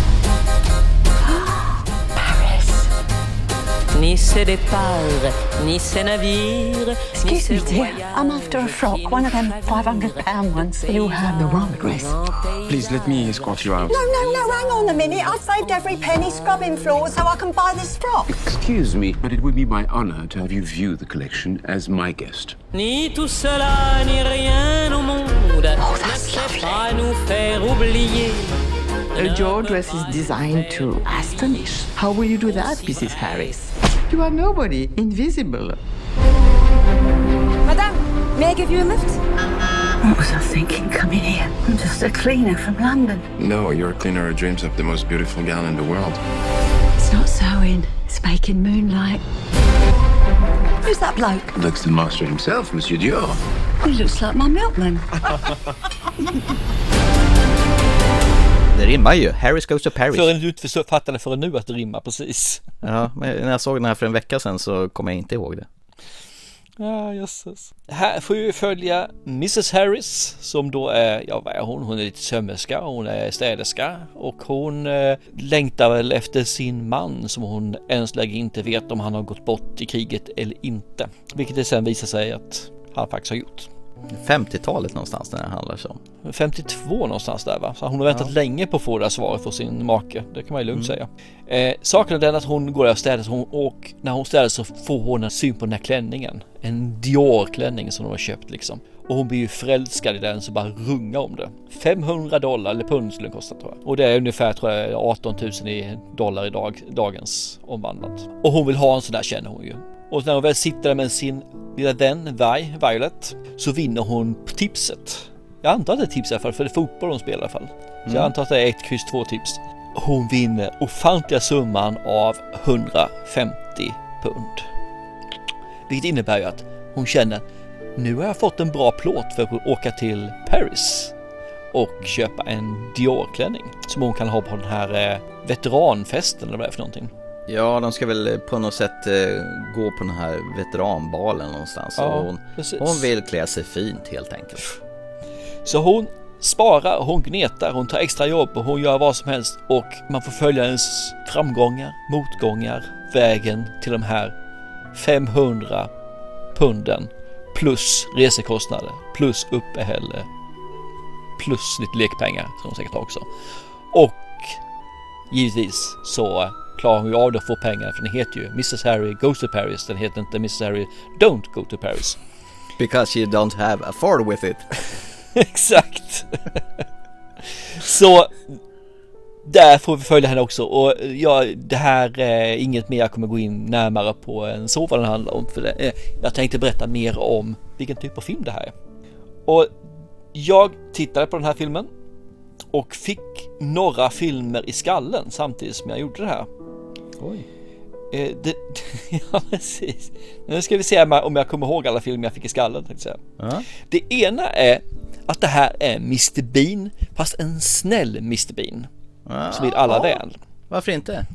Ni ses départ, ni ses navires, ni Excuse me, dear. I'm after a frock, one of them 500 pound ones. You have the wrong dress. Please let me escort you out. No, no, no, hang on a minute. I've saved every penny scrubbing floors so I can buy this frock. Excuse me, but it would be my honor to have you view the collection as my guest. Ni tout cela, ni rien au monde oh, ne sait pas nous faire oublier. Your dress is designed to astonish. How will you do that, Mrs. Harris? You are nobody, invisible. Madame, may I give you a lift? What was I thinking coming here? I'm just a cleaner from London. No, you're a cleaner who dreams up the most beautiful gown in the world. It's not sewing, it's making moonlight. Who's that bloke? Looks the master himself, Monsieur Dior. He looks like my milkman. Det rimmar ju. Harris goes to Paris. Förrän du inte fattade förrän nu att det rimmar precis. Ja, men när jag såg den här för en vecka sedan så kom jag inte ihåg det. Ja, jösses. Här får vi följa Mrs Harris som då är, ja vad är hon? Hon är lite sömmerska, hon är städerska och hon eh, längtar väl efter sin man som hon än så länge inte vet om han har gått bort i kriget eller inte. Vilket det sen visar sig att han faktiskt har gjort. 50-talet någonstans när det handlar om. 52 någonstans där va? Så hon har väntat Ja. länge på att få det här svaret från sin make. Det kan man ju lugnt säga. Eh, saken är den att hon går där och städar hon, och när hon städar så får hon en syn på den här klänningen. En Dior-klänning som hon har köpt liksom. Och hon blir ju förälskad i den så bara runga om det. 500 dollar eller pund skulle den kosta tror jag. Och det är ungefär tror jag 18 000 i dollar i dag, dagens omvandlat. Och hon vill ha en sån där känner hon ju. Och när hon väl sitter där med sin lilla vän Vi, Violet, så vinner hon tipset. Jag antar att det är tips i alla fall, för det är fotboll de spelar i alla fall. Så Mm. jag antar att det är ett kryss två tips. Hon vinner ofantliga summan av 150 pund. Vilket innebär ju att hon känner nu har jag fått en bra plåt för att åka till Paris och köpa en Dior-klänning som hon kan ha på den här eh, veteranfesten eller vad det är för någonting. Ja, de ska väl på något sätt eh, gå på den här veteranbalen någonstans. Ja, hon, hon vill klä sig fint helt enkelt. Så hon sparar, hon gnetar, hon tar extra jobb och hon gör vad som helst och man får följa hennes framgångar, motgångar, vägen till de här 500 punden plus resekostnader plus uppehälle plus lite lekpengar som hon säkert har också. Och givetvis så klarar hon ju av det att få pengar för den heter ju Mrs Harry Goes to Paris. Den heter inte Mrs Harry Don't Go to Paris. Because you don't have afford with it. Exakt. Så där får vi följa henne också och ja, det här är inget mer jag kommer gå in närmare på än så vad den handlar om. För det, jag tänkte berätta mer om vilken typ av film det här är. Och jag tittade på den här filmen och fick några filmer i skallen samtidigt som jag gjorde det här. Oj. Eh, det, ja, precis. Nu ska vi se om jag- om jag kommer ihåg alla filmer jag fick i skallen. Säga. Ja. Det ena är att det här är Mr Bean, fast en snäll Mr Bean. Som vill alla Ja. väl. Varför inte?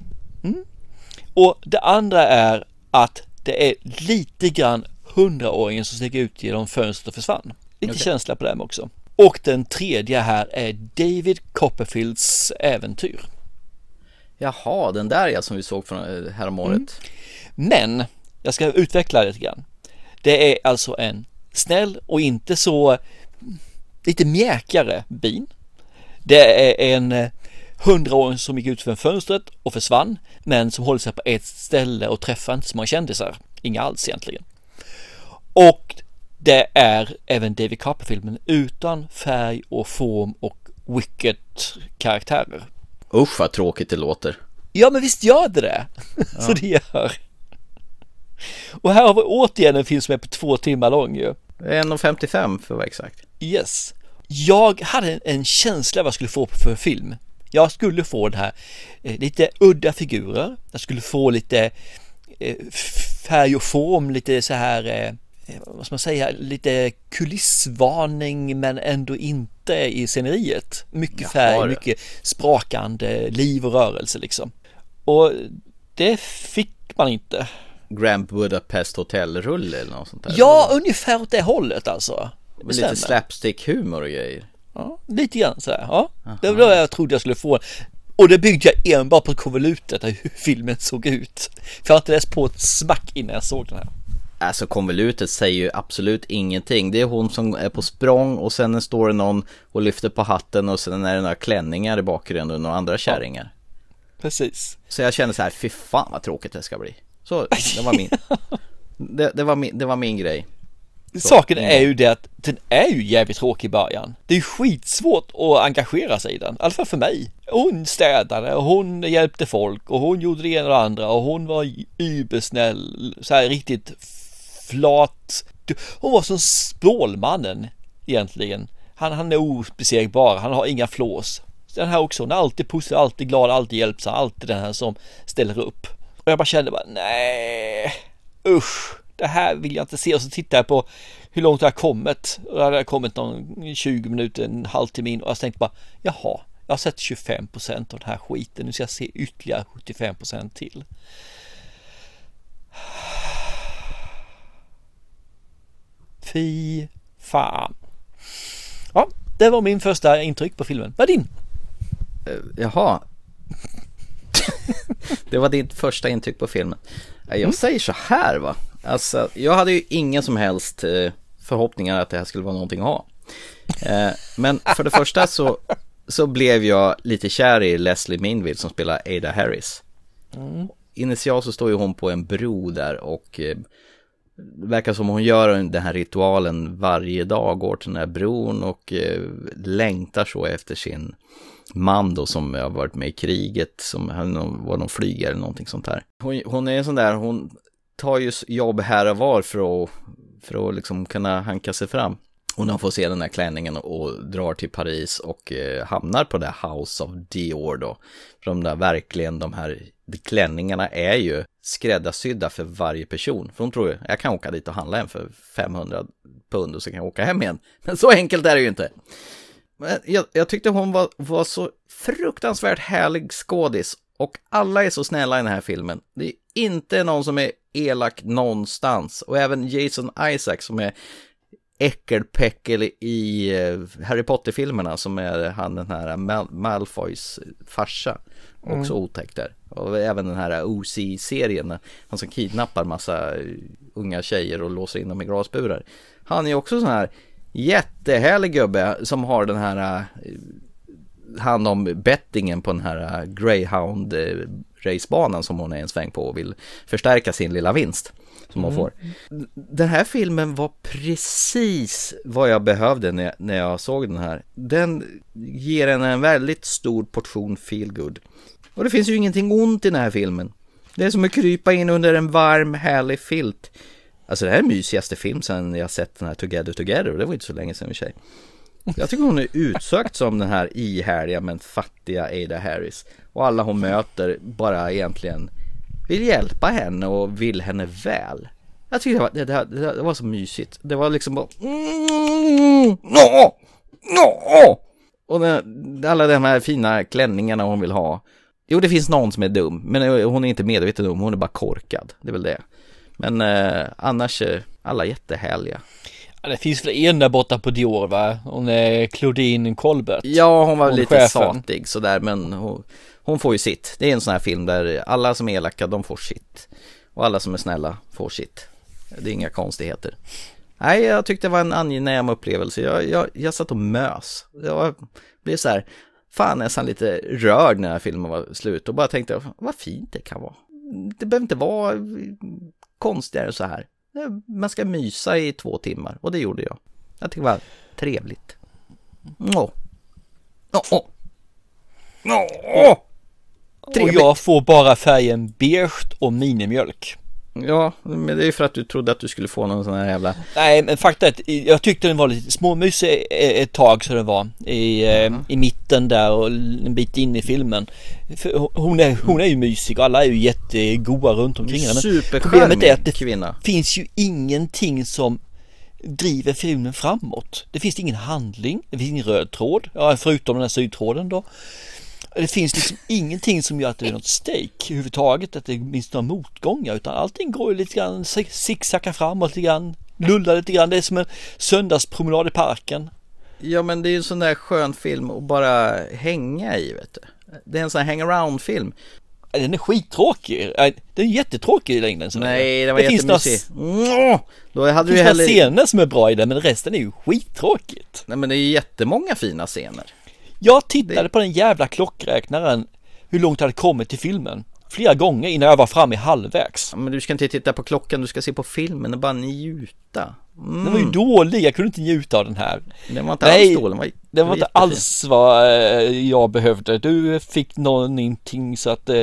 Och det andra är att det är lite grann hundraåringen som steg ut genom fönstret och försvann. Lite Okej. känsla på dem också. Och den tredje här är David Copperfields äventyr. Jaha, den där ja som vi såg från eh, häromåret. häromåret. Men jag ska utveckla det lite grann. Det är alltså en snäll och inte så lite mjäkare bin. Det är en eh, hundraåring som gick ut från fönstret och försvann men som håller sig på ett ställe och träffar inte så många kändisar. Inga alls egentligen. Och det är även David Copperfield utan färg och form och wicked karaktärer. Usch vad tråkigt det låter. Ja men visst gör det det. Så det gör. Och här har vi återigen en film som är på två timmar lång ju. 1,55 för att vara exakt. Yes. Jag hade en, en känsla vad jag skulle få för film. Jag skulle få det här eh, lite udda figurer. Jag skulle få lite eh, färg och form, lite så här, eh, eh, vad ska man säga, lite kulissvarning men ändå inte i sceneriet. Mycket färg, mycket sprakande liv och rörelse liksom. Och det fick man inte. Grand Budapest Hotel-rulle eller något sånt där. Ja, ungefär åt det hållet alltså. Det lite slapstick-humor och grejer. Ja, lite grann sådär. Ja, det var det jag trodde jag skulle få. Och det byggde jag enbart på konvolutet, hur filmen såg ut. För jag har inte läst på ett smack innan jag såg den här. Alltså konvolutet säger ju absolut ingenting. Det är hon som är på språng och sen står det någon och lyfter på hatten och sen är det några klänningar i bakgrunden och andra kärringar. Precis. Så jag känner så här, fy fan vad tråkigt det ska bli. Så det var min, det, det, var, min, det var min grej. Så, Saken mm. är ju det att den är ju jävligt tråkig i början. Det är ju skitsvårt att engagera sig i den, i alla fall för mig. Hon städade och hon hjälpte folk och hon gjorde det ena och det andra och hon var übersnäll, så här riktigt flat. Hon var som Stålmannen egentligen. Han, han är obesegbar, han har inga flås. Den här också, hon är alltid positiv, alltid glad, alltid hjälpsam, alltid den här som ställer upp. Och jag bara kände bara, nej, usch, det här vill jag inte se. Och så tittar jag på hur långt jag har kommit. Och då hade jag kommit någon 20 minuter, en halvtimme in och jag tänkte bara, jaha, Jag har sett 25% av den här skiten. Nu ska jag se ytterligare 75% till. Fy fan. Ja, det var min första intryck på filmen. Vad är din? Eh, Jaha. det var ditt första intryck på filmen. Eh, Jag Mm. säger så här va. Alltså, jag hade ju ingen som helst eh, förhoppningar att det här skulle vara någonting att ha. Men för det första så, så blev jag lite kär i Leslie Minville som spelar Ada Harris. Mm. Initialt så står ju hon på en bro där och det verkar som hon gör den här ritualen varje dag, går till den här bron och eh, längtar så efter sin man då som har varit med i kriget, som var någon flygare eller någonting sånt här. Hon, hon är en sån där, hon tar ju jobb här och var för att, för att liksom kunna hanka sig fram. Och hon får se den här klänningen och drar till Paris och eh, hamnar på det House of Dior då. För de där verkligen, de här klänningarna är ju skräddarsydda för varje person. För hon tror ju, jag kan åka dit och handla en för 500 pund och så kan jag åka hem igen. Men så enkelt är det ju inte. Men jag, jag tyckte hon var, var så fruktansvärt härlig skådis och alla är så snälla i den här filmen. Det är inte någon som är elak någonstans och även Jason Isaac som är äckelpäckel i eh, Harry Potter-filmerna som är han den här Mal- Malfoys farsa. Också Mm. otäck där. Och även den här OC-serien, han som kidnappar massa unga tjejer och låser in dem i glasburar. Han är också sån här jättehärlig gubbe som har den här eh, hand om bettingen på den här eh, Greyhound eh, racebanan som hon är en sväng på och vill förstärka sin lilla vinst som hon Mm. får. Den här filmen var precis vad jag behövde när jag, när jag såg den här. Den ger en en väldigt stor portion feel good. Och det finns ju ingenting ont i den här filmen. Det är som att krypa in under en varm, härlig filt. Alltså det här är mysigaste film sen jag sett den här Together Together och det var inte så länge sedan i och för sig. Jag tycker hon är utsökt som den här ihärdiga men fattiga Ada Harris. Och alla hon möter bara egentligen vill hjälpa henne och vill henne väl. Jag tycker det var, det, det, det, det var så mysigt. Det var liksom bara... Mm, no. Och den, alla de här fina klänningarna hon vill ha. Jo, det finns någon som är dum, men hon är inte medveten om, hon är bara korkad. Det är väl det. Men eh, annars, alla jättehärliga. Det finns väl en där borta på Dior va? Hon är Claudine Colbert. Ja, hon var Hon lite chefen. satig sådär, men hon, hon får ju sitt. Det är en sån här film där alla som är elaka, de får sitt. Och alla som är snälla får sitt. Det är inga konstigheter. Nej, jag tyckte det var en angenäm upplevelse. Jag, jag, jag satt och mös. Jag blev så här, fan nästan lite rörd när den här filmen var slut och bara tänkte, vad fint det kan vara. Det behöver inte vara konstigare än så här. Man ska mysa i två timmar och det gjorde jag. Jag tyckte det var trevligt. Åh. Åh. Åh. Och jag får bara färgen beige och minimjölk. Ja, men det är ju för att du trodde att du skulle få någon sån här jävla... Nej, men fakta är att jag tyckte den var lite småmysig ett tag så det var i, eh, i mitten där och en bit in i filmen. För hon, är, hon är ju mysig och alla är ju jättegoda runt omkring henne. Problemet är att det kvinna. finns ju ingenting som driver filmen framåt. Det finns ingen handling, det finns ingen röd tråd, ja, förutom den här sydtråden då. Det finns liksom ingenting som gör att det är något stake överhuvudtaget, att det finns några motgångar, utan allting går ju lite grann, zigzacka framåt lite grann, lullar lite grann. Det är som en söndagspromenad i parken. Ja, men det är ju en sån där skön film att bara hänga i, vet du. Det är en sån här hang-around-film. Den är skittråkig. Nej, Den är jättetråkig i längden. Nej, det var finns några, jättemysig. Nå, Då hade det finns några heller... scener som är bra i den, men resten är ju skittråkigt. Nej, men det är ju jättemånga fina scener. Jag tittade på den jävla klockräknaren hur långt jag hade kommit till filmen. Flera gånger innan jag var framme i halvvägs. Ja, men du ska inte titta på klockan, du ska se på filmen och bara njuta. Mm. Den var ju dålig, jag kunde inte njuta av den här. Den var inte Nej, alls dålig, den var, det var inte alls vad eh, jag behövde. Du fick någonting så att eh,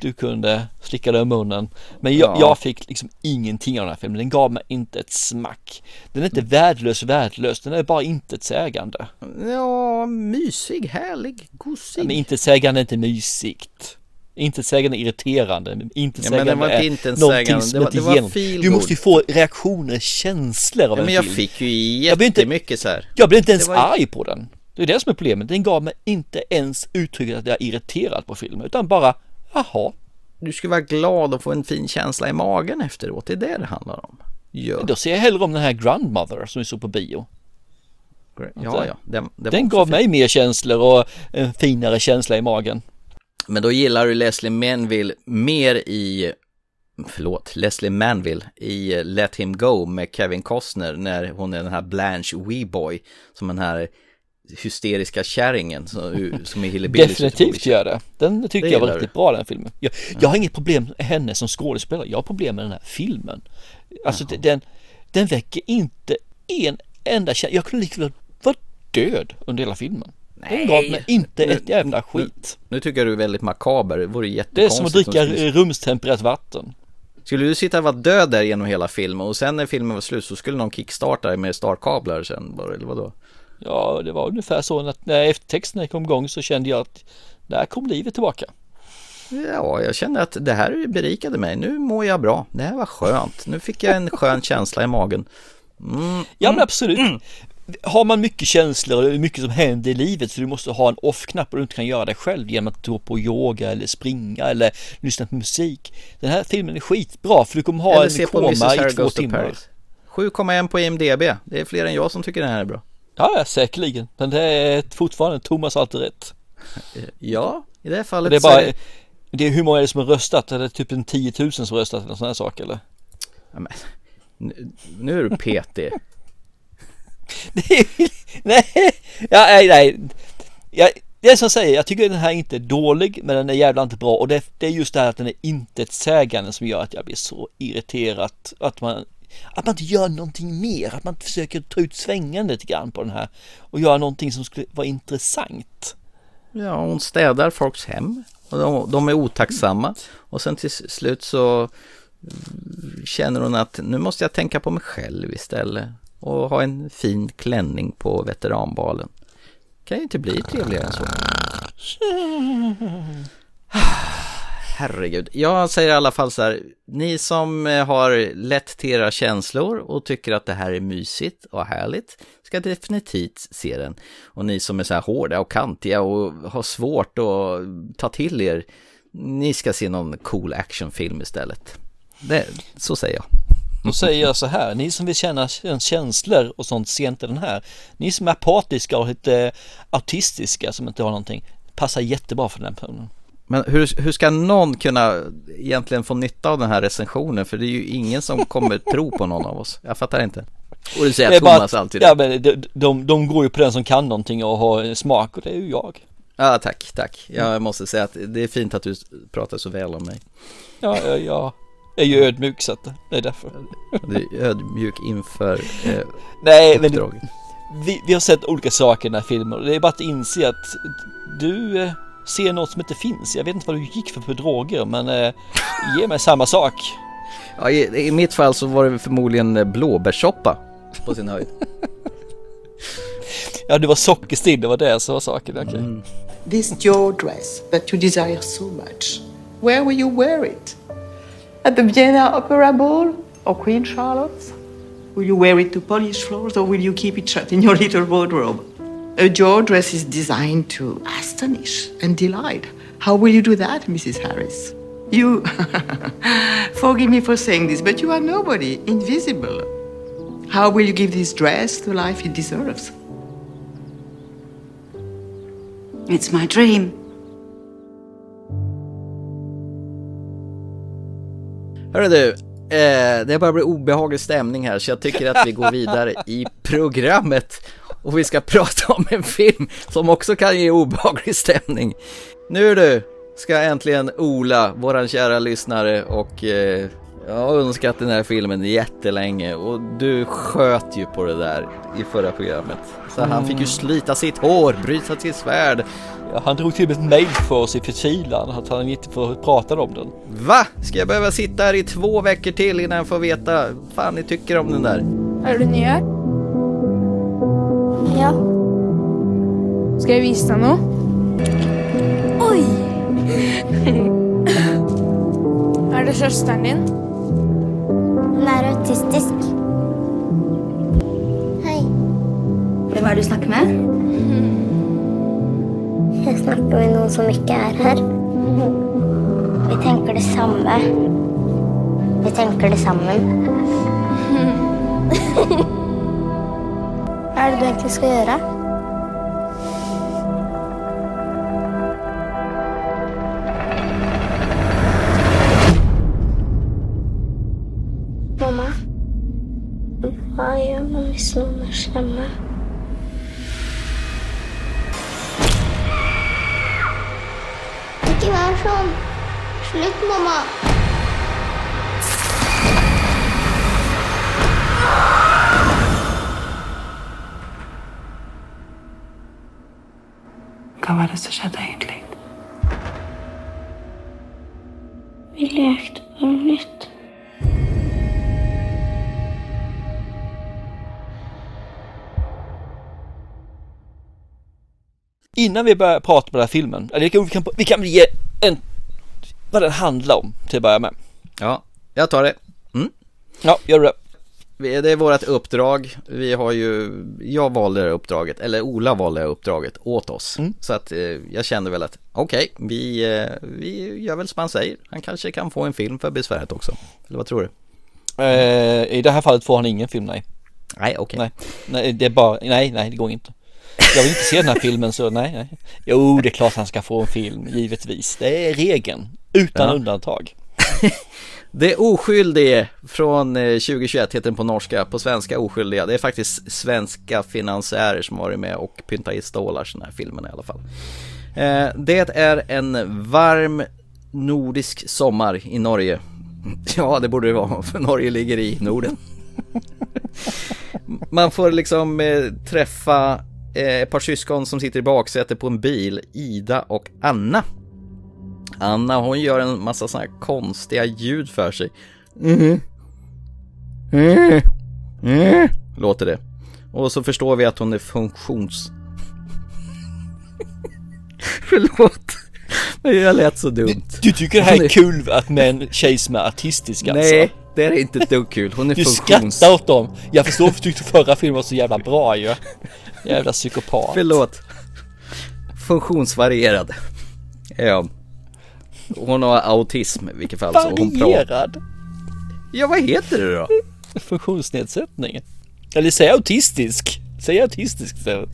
du kunde slicka dig i munnen. Men jag, Ja. jag fick liksom ingenting av den här filmen. Den gav mig inte ett smack. Den är inte värdelös, värdelös. Den är bara intetsägande. Ja, mysig, härlig, gosig. Men intetsägande är inte mysigt. Intetsägande är irriterande. Intetsägande Ja, men den var är inte någonting intetsägande. som Det var- inte det var genom... Du måste ju få reaktioner, känslor av Ja, en men jag film. fick ju inte- jättemycket så här. Jag blev inte ens Det var- arg på den. Det är det som är problemet. Den gav mig inte ens uttrycket att jag är irriterad på filmen, utan bara, jaha. Du ska vara glad och få en fin känsla i magen efteråt, det är det det handlar om. Ja, Då ser jag hellre om den här Grandmother som vi såg på bio. ja. ja. Den, den, Den gav mig mer känslor och en finare känsla i magen. Men då gillar du Leslie Manville mer i, förlåt, Leslie Manville i Let Him Go med Kevin Costner när hon är den här Blanche Weeboy som den här hysteriska kärringen som, som är Hillbillies. Definitivt gör det. Den tycker Det jag var riktigt bra den filmen. Jag, jag har inget problem med henne som skådespelare. Jag har problem med den här filmen. Alltså det- den, den väcker inte en enda känsla. Jag kunde lika väl vara död under hela filmen. Den gav mig inte ett jävla skit. Nu tycker jag du är väldigt makaber, det vore Det är jättekonstigt. som att dricka skulle- rumstempererat vatten. Skulle du sitta och vara död där genom hela filmen och sen när filmen var slut så skulle någon kickstarta dig med startkablar sen bara, eller vadå? Ja, det var ungefär så att när eftertexterna kom igång så kände jag att där kom livet tillbaka. Ja, jag kände att det här berikade mig. Nu mår jag bra. Det här var skönt. Nu fick jag en skön känsla i magen. Mm, Ja men absolut. Har man mycket känslor och mycket som händer i livet så du måste ha en off-knapp och du inte kan göra det själv genom att gå på yoga eller springa eller lyssna på musik. Den här filmen är skitbra för du kommer ha Eller en koma i två timmar. Paris. 7,1 på IMDB. Det är fler än jag som tycker den här är bra. Ja, säkerligen. Men det är fortfarande Thomas alltid rätt. Ja, i det här fallet det är bara, är det- det är hur många är det som har röstat? Är det typ en 10 000 som har röstat eller sån här sak eller? Ja, men, nu, nu är du petig. nej, ja, nej, nej. Jag, det är som jag säger, jag tycker den här inte är dålig men den är jävla inte bra och det, det är just det här att den är inte ett sägande som gör att jag blir så irriterad att man att man inte gör någonting mer, att man inte försöker ta ut svängen lite grann på den här och göra någonting som skulle vara intressant. Ja, hon städar folks hem och de, de är otacksamma och sen till slut så känner hon att nu måste jag tänka på mig själv istället och ha en fin klänning på veteranbalen. Kan ju inte bli trevligare än så. Herregud, jag säger i alla fall så här, ni som eh, har lätt till era känslor och tycker att det här är mysigt och härligt ska definitivt se den. Och ni som är så här hårda och kantiga och har svårt att ta till er, ni ska se någon cool actionfilm istället. Det, så säger jag. Då säger jag så här, ni som vill känna känslor och sånt, se inte den här. Ni som är apatiska och lite autistiska som inte har någonting, passar jättebra för den personen. Men hur, hur ska någon kunna egentligen få nytta av den här recensionen? För det är ju ingen som kommer tro på någon av oss. Jag fattar inte. Och du säger Det bara Thomas att- alltid. Ja men de, de, de går ju på den som kan någonting och har smak och det är ju jag. Ja, tack, tack. Jag måste säga att det är fint att du pratar så väl om mig. Ja, jag, jag är ju ödmjuk så att det är därför. Du är ödmjuk inför eh, Nej, men uppdraget. vi, vi har sett olika saker i den här filmen och det är bara att inse att du eh, ser något som inte finns. Jag vet inte vad du gick för för droger men eh, ge mig samma sak. Ja, i, I mitt fall så var det förmodligen eh, blåbärssoppa på sin höjd. Ja, du var sockerstill, det var det som var saken. Okej. Mm. This your dress that you desire so much. Where will you wear it? At the Vienna Opera Ball or Queen Charlotte's? Will you wear it to Polish floors or will you keep it shut in your little wardrobe? A your dress is designed to astonish and delight. How will you do that, Mrs. Harris? You. Forgive me for saying this, but you are nobody, invisible. How will you give this dress the life it deserves? It's my dream. Hörru du, eh, det börjar bli obehaglig stämning här så jag tycker att vi går vidare i programmet och vi ska prata om en film som också kan ge obehaglig stämning. Nu du, ska äntligen Ola, våran kära lyssnare och eh, jag har önskat den här filmen jättelänge och du sköt ju på det där i förra programmet. Så han Mm. fick ju slita sitt hår, bryta sitt svärd. Ja, han drog till med ett mail för oss i förtvivlan att han inte får prata om den. Va? Ska jag behöva sitta här i två veckor till innan jag får veta vad fan ni tycker om den där? Er du ny her? Ja. Skal jeg vise deg noe? Oi! Er det søsteren din? Hun er autistisk. Hei. Hvem er det du snakker med? Jeg snakker med noen som ikke er her. Vi tenker det samme. Vi tenker det sammen. Hva er det du egentlig skal gjøre? Gjør samma. hvis noen er slemme? Mamma. Vad var det som skedde egentligen? Vi lekte Innan vi börjar prata om den här filmen, eller vi kan, vi kan, vi kan ge en, vad den handlar om till att börja med. Ja, jag tar det. Mm. Ja, gör det. Vi- Det är vårt uppdrag. Vi har ju, jag valde det här uppdraget, eller Ola valde det här uppdraget åt oss. Så att eh, jag kände väl att okej, vi, eh, vi gör väl som han säger. Han kanske kan få en film för besväret också. Eller vad tror du? Eh, I det här fallet får han ingen film, nej. Nej, okej. Nej, nej, det är bara, nej, nej, det går inte. Jag vill inte se den här filmen så nej, nej. Jo, det är klart han ska få en film, givetvis. Det är regeln, utan Ja. undantag. Det oskyldige från eh, 2021 heter den på norska, på svenska oskyldiga. Det är faktiskt svenska finansiärer som varit med och pyntat i stålar den här filmen i alla fall. Eh, Det är en varm nordisk sommar i Norge. Ja, det borde det vara, för Norge ligger i Norden. Man får liksom eh, träffa eh, ett par syskon som sitter i baksätet på en bil, Ida och Anna. Anna hon gör en massa sådana här konstiga ljud för sig. Mhm. Mm. Mm. Låter det. Och så förstår vi att hon är funktions... Förlåt. Men jag lät så dumt. Du tycker det här är kul att med en tjej som är artistisk alltså? Nej, det är inte ett dugg kul. Hon är Du funktions... skrattar åt dem. Jag förstår varför du tyckte förra filmen var så jävla bra ju. Jävla psykopat. Förlåt. Funktionsvarierad. Ja. Hon har autism i vilket fall. Varierad. Ja, vad heter det då? Funktionsnedsättning. Eller säg autistisk. Säg autistisk istället.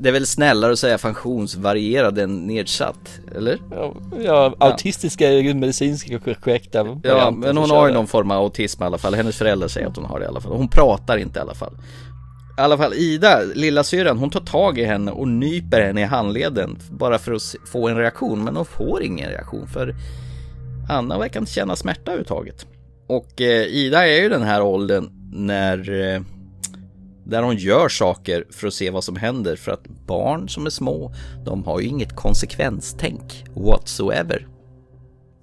Det är väl snällare att säga funktionsvarierad än nedsatt, eller? Ja, ja autistiska är ju medicinska korrekta Ja, men hon har ju någon form av autism i alla fall. Hennes föräldrar säger att hon har det i alla fall. Hon pratar inte i alla fall. I alla fall Ida, lilla syrran, hon tar tag i henne och nyper henne i handleden bara för att få en reaktion. Men hon får ingen reaktion för Anna verkar inte känna smärta överhuvudtaget. Och eh, Ida är ju den här åldern när eh, där hon gör saker för att se vad som händer för att barn som är små, de har ju inget konsekvenstänk whatsoever.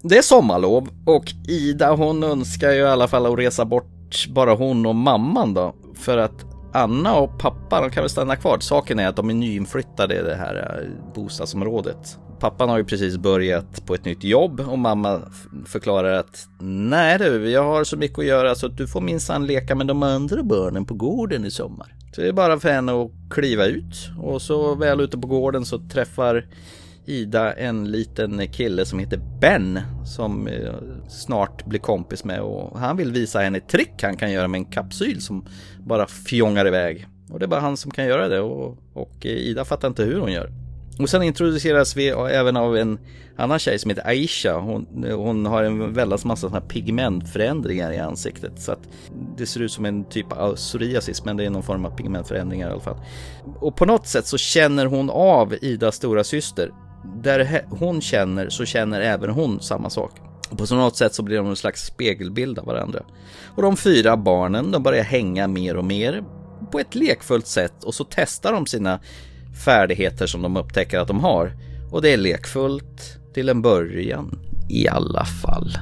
Det är sommarlov och Ida hon önskar ju i alla fall att resa bort bara hon och mamman då. För att Anna och pappa de kan väl stanna kvar. Saken är att de är nyinflyttade i det här eh, bostadsområdet. Pappan har ju precis börjat på ett nytt jobb och mamma förklarar att nej du, jag har så mycket att göra så att du får minsann leka med de andra barnen på gården i sommar. Så det är bara för henne att kliva ut och så väl ute på gården så träffar Ida en liten kille som heter Ben som eh, snart blir kompis med och han vill visa henne ett trick han kan göra med en kapsyl som bara fjongar iväg. Och det är bara han som kan göra det och, och eh, Ida fattar inte hur hon gör. Och sen introduceras vi även av en annan tjej som heter Aisha. Hon, eh, hon har en väldans massa såna här pigmentförändringar i ansiktet. Så att det ser ut som en typ av psoriasis men det är någon form av pigmentförändringar i alla fall. Och på något sätt så känner hon av Idas stora syster. Där hon känner så känner även hon samma sak. Och på så något sätt så blir de en slags spegelbild av varandra. Och de fyra barnen de börjar hänga mer och mer på ett lekfullt sätt och så testar de sina färdigheter som de upptäcker att de har. Och det är lekfullt till en början i alla fall.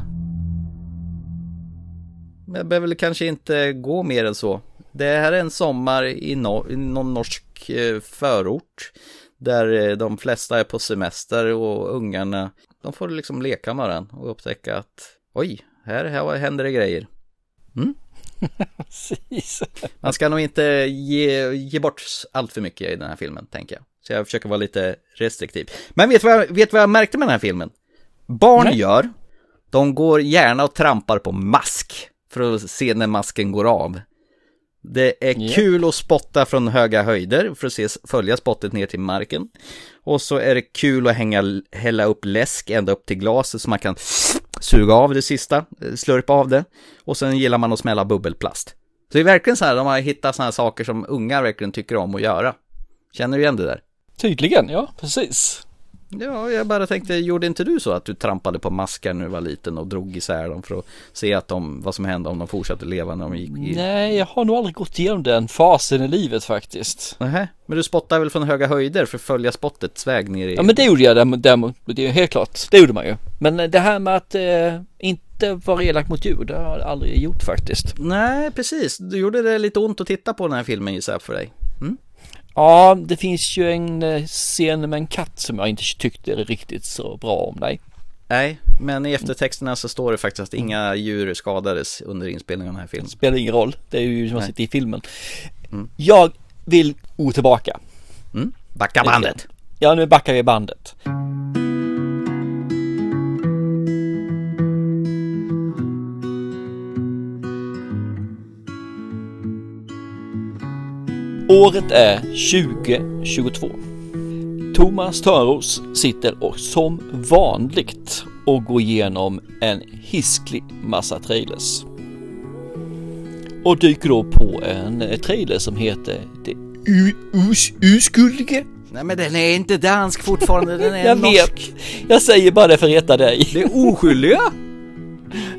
Men jag behöver väl kanske inte gå mer än så. Det här är en sommar i, no- i någon norsk eh, förort. Där eh, de flesta är på semester och ungarna, de får liksom leka med varandra och upptäcka att oj, här, här händer det grejer. Mm? Precis. Man ska nog inte ge, ge bort allt för mycket i den här filmen, tänker jag. Så jag försöker vara lite restriktiv. Men vet du vad, vet vad jag märkte med den här filmen? Barn Nej. gör, de går gärna och trampar på mask för att se när masken går av. Det är Ja. kul att spotta från höga höjder för att se, följa spottet ner till marken. Och så är det kul att hänga, hälla upp läsk ända upp till glaset så man kan suga av det sista, eh, slurpa av det. Och sen gillar man att smälla bubbelplast. Så det är verkligen så här, de har hittat sådana här saker som unga verkligen tycker om att göra. Känner du igen det där? Tydligen, ja precis. Ja, jag bara tänkte, gjorde inte du så att du trampade på maskar när du var liten och drog isär dem för att se att de, vad som hände om de fortsatte leva när de gick i... Nej, jag har nog aldrig gått igenom den fasen i livet faktiskt. Nähä, men du spottar väl från höga höjder för att följa spottets väg ner i... Ja men det gjorde jag däremot, däremot det är helt klart, det gjorde man ju. Men eh, det här med att eh, inte vara elak mot djur, det har jag aldrig gjort faktiskt. Nej, precis. Du gjorde det lite ont att titta på den här filmen gissar jag för dig. Mm? Ja, det finns ju en eh, scen med en katt som jag inte tyckte riktigt så bra om dig. Nej, men i eftertexterna så står det faktiskt att inga djur skadades under inspelningen av den här filmen. Spelar ingen roll, det är ju som man Nej. sitter i filmen. Jag vill gå tillbaka. Mm. Backa bandet. Ja, nu backar vi bandet. Året är 2022. Thomas Törnros sitter och som vanligt och går igenom en hisklig massa trailers. Och dyker då på en trailer som heter Det U- Us- Uskuldige. Nej men den är inte dansk fortfarande, den är Jag norsk. vet. Jag säger bara det för att reta dig. Det är oskyldiga.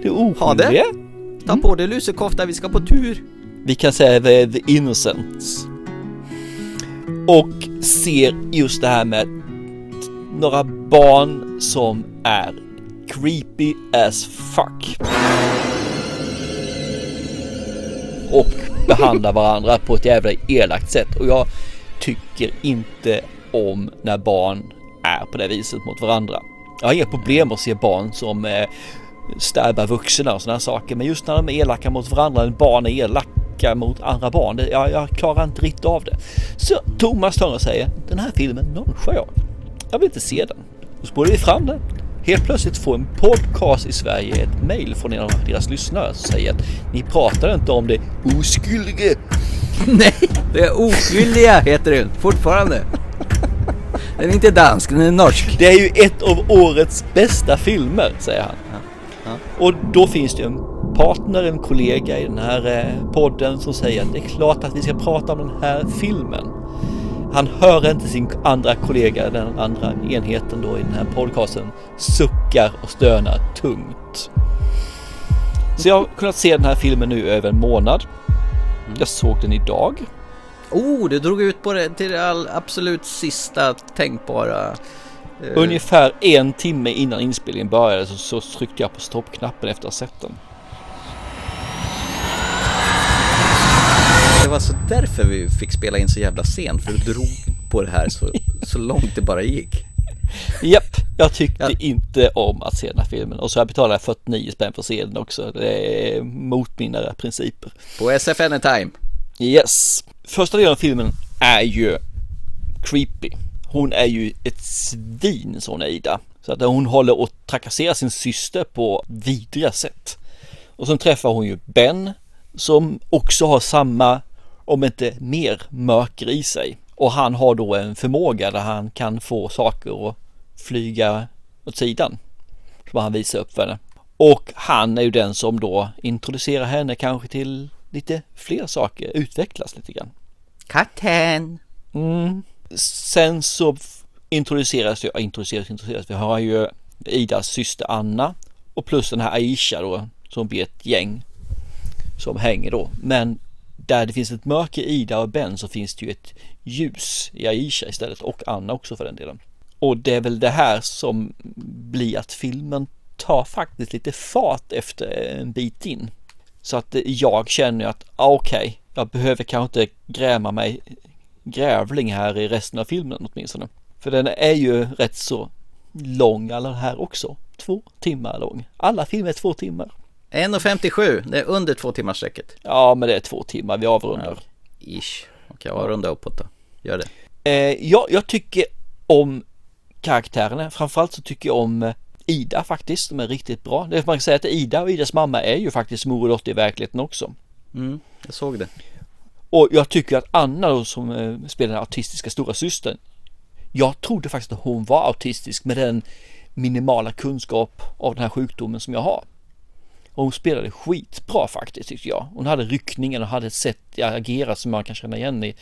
Det är oskyldiga. Ha det. Ta på dig lusekofta, vi ska på tur. Vi kan säga the innocents. Och ser just det här med några barn som är creepy as fuck. Och behandlar varandra på ett jävla elakt sätt. Och jag tycker inte om när barn är på det viset mot varandra. Jag har inga problem att se barn som eh, vuxna och sådana saker. Men just när de är elaka mot varandra, när barn är elaka mot andra barn, det, jag, jag klarar inte riktigt av det. Så Thomas Törner säger, den här filmen nonchar jag. Jag vill inte se den. Då spolar vi fram den. Helt plötsligt får en podcast i Sverige ett mail från en av deras lyssnare som säger att ni pratar inte om det oskyldiga. Nej, det är oskyldiga heter den fortfarande. Den är inte dansk, den är norsk. Det är ju ett av årets bästa filmer, säger han. Och då finns det en partner, en kollega i den här eh, podden som säger att det är klart att vi ska prata om den här filmen. Han hör inte sin andra kollega, den andra enheten då i den här podcasten, suckar och stönar tungt. Så jag har kunnat se den här filmen nu över en månad. Jag såg den idag. Oh, du drog ut på det till det all, absolut sista tänkbara. eh, Ungefär en timme innan inspelningen började så, så tryckte jag på stoppknappen efter att ha sett den. Det var så därför vi fick spela in så jävla sent, för du drog på det här så, så långt det bara gick. Japp, jag tyckte inte om att se den här filmen och så jag betalat 49 spänn för att se den också. Det är mot mina principer. På SF Anytime. Yes. Första delen av filmen är ju creepy. Hon är ju ett svin, sån Ida. Så att hon håller och trakasserar sin syster på vidriga sätt. Och sen träffar hon ju Ben som också har samma, om inte mer, mörker i sig. Och han har då en förmåga där han kan få saker att flyga åt sidan. Som han visar upp för henne. Och han är ju den som då introducerar henne kanske till lite fler saker, utvecklas lite grann. Katten! Mm. Sen så introduceras ja, introduceras, introduceras, vi har ju Idas syster Anna och plus den här Aisha då som blir ett gäng som hänger då. Men där det finns ett mörker i Ida och Ben så finns det ju ett ljus i Aisha istället och Anna också för den delen. Och det är väl det här som blir att filmen tar faktiskt lite fart efter en bit in. Så att jag känner att ah, okej, jag behöver kanske inte gräma mig grävling här i resten av filmen åtminstone. För den är ju rätt så lång alla här också. Två timmar lång. Alla filmer är två timmar. 1.57, det är under två timmars sträcket. Ja, men det är två timmar. Vi avrundar. Ish. Okej, jag runda uppåt då. Gör det. Eh, ja, jag tycker om karaktärerna. Framförallt så tycker jag om eh, Ida faktiskt. De är riktigt bra. Det man kan säga att Ida och Idas mamma är ju faktiskt mor och dotter i verkligheten också. Mm, jag såg det. Och jag tycker att Anna då som eh, spelar den autistiska stora systern. Jag trodde faktiskt att hon var autistisk med den minimala kunskap av den här sjukdomen som jag har. Och hon spelade skitbra faktiskt tyckte jag. Hon hade ryckningen och hade ett sätt att agera som man kan känna igen i.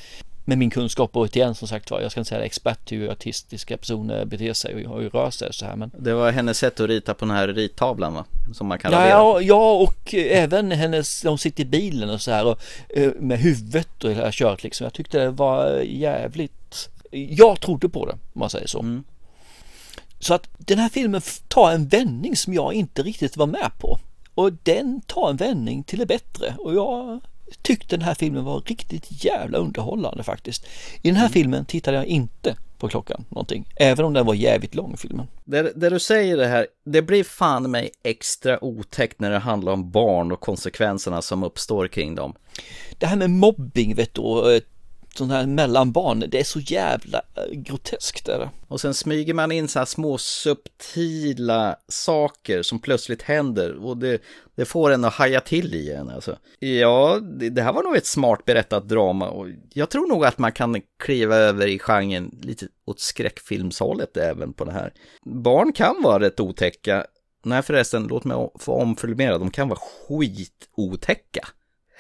Med min kunskap och igen som sagt var, jag ska inte säga expert hur autistiska personer beter sig och hur rör sig så här men. Det var hennes sätt att rita på den här rittavlan va? Som man kan Ja, ja, ja och eh, även hennes, hon sitter i bilen och så här och eh, med huvudet och hela köret liksom. Jag tyckte det var jävligt, jag trodde på det om man säger så. Så att den här filmen tar en vändning som jag inte riktigt var med på. Och den tar en vändning till det bättre och jag tyckte den här filmen var riktigt jävla underhållande faktiskt. I den här filmen tittade jag inte på klockan någonting, även om den var jävligt lång filmen. Det, det du säger det här, det blir fan mig extra otäckt när det handlar om barn och konsekvenserna som uppstår kring dem. Det här med mobbing vet du, och sådana här mellanbarn, det är så jävla eh, groteskt är det. Och sen smyger man in så här små subtila saker som plötsligt händer och det, det får en att haja till igen alltså. Ja, det, det här var nog ett smart berättat drama och jag tror nog att man kan kliva över i genren lite åt skräckfilmshållet även på det här. Barn kan vara rätt otäcka. Nej förresten, låt mig få omformulera, de kan vara skitotäcka.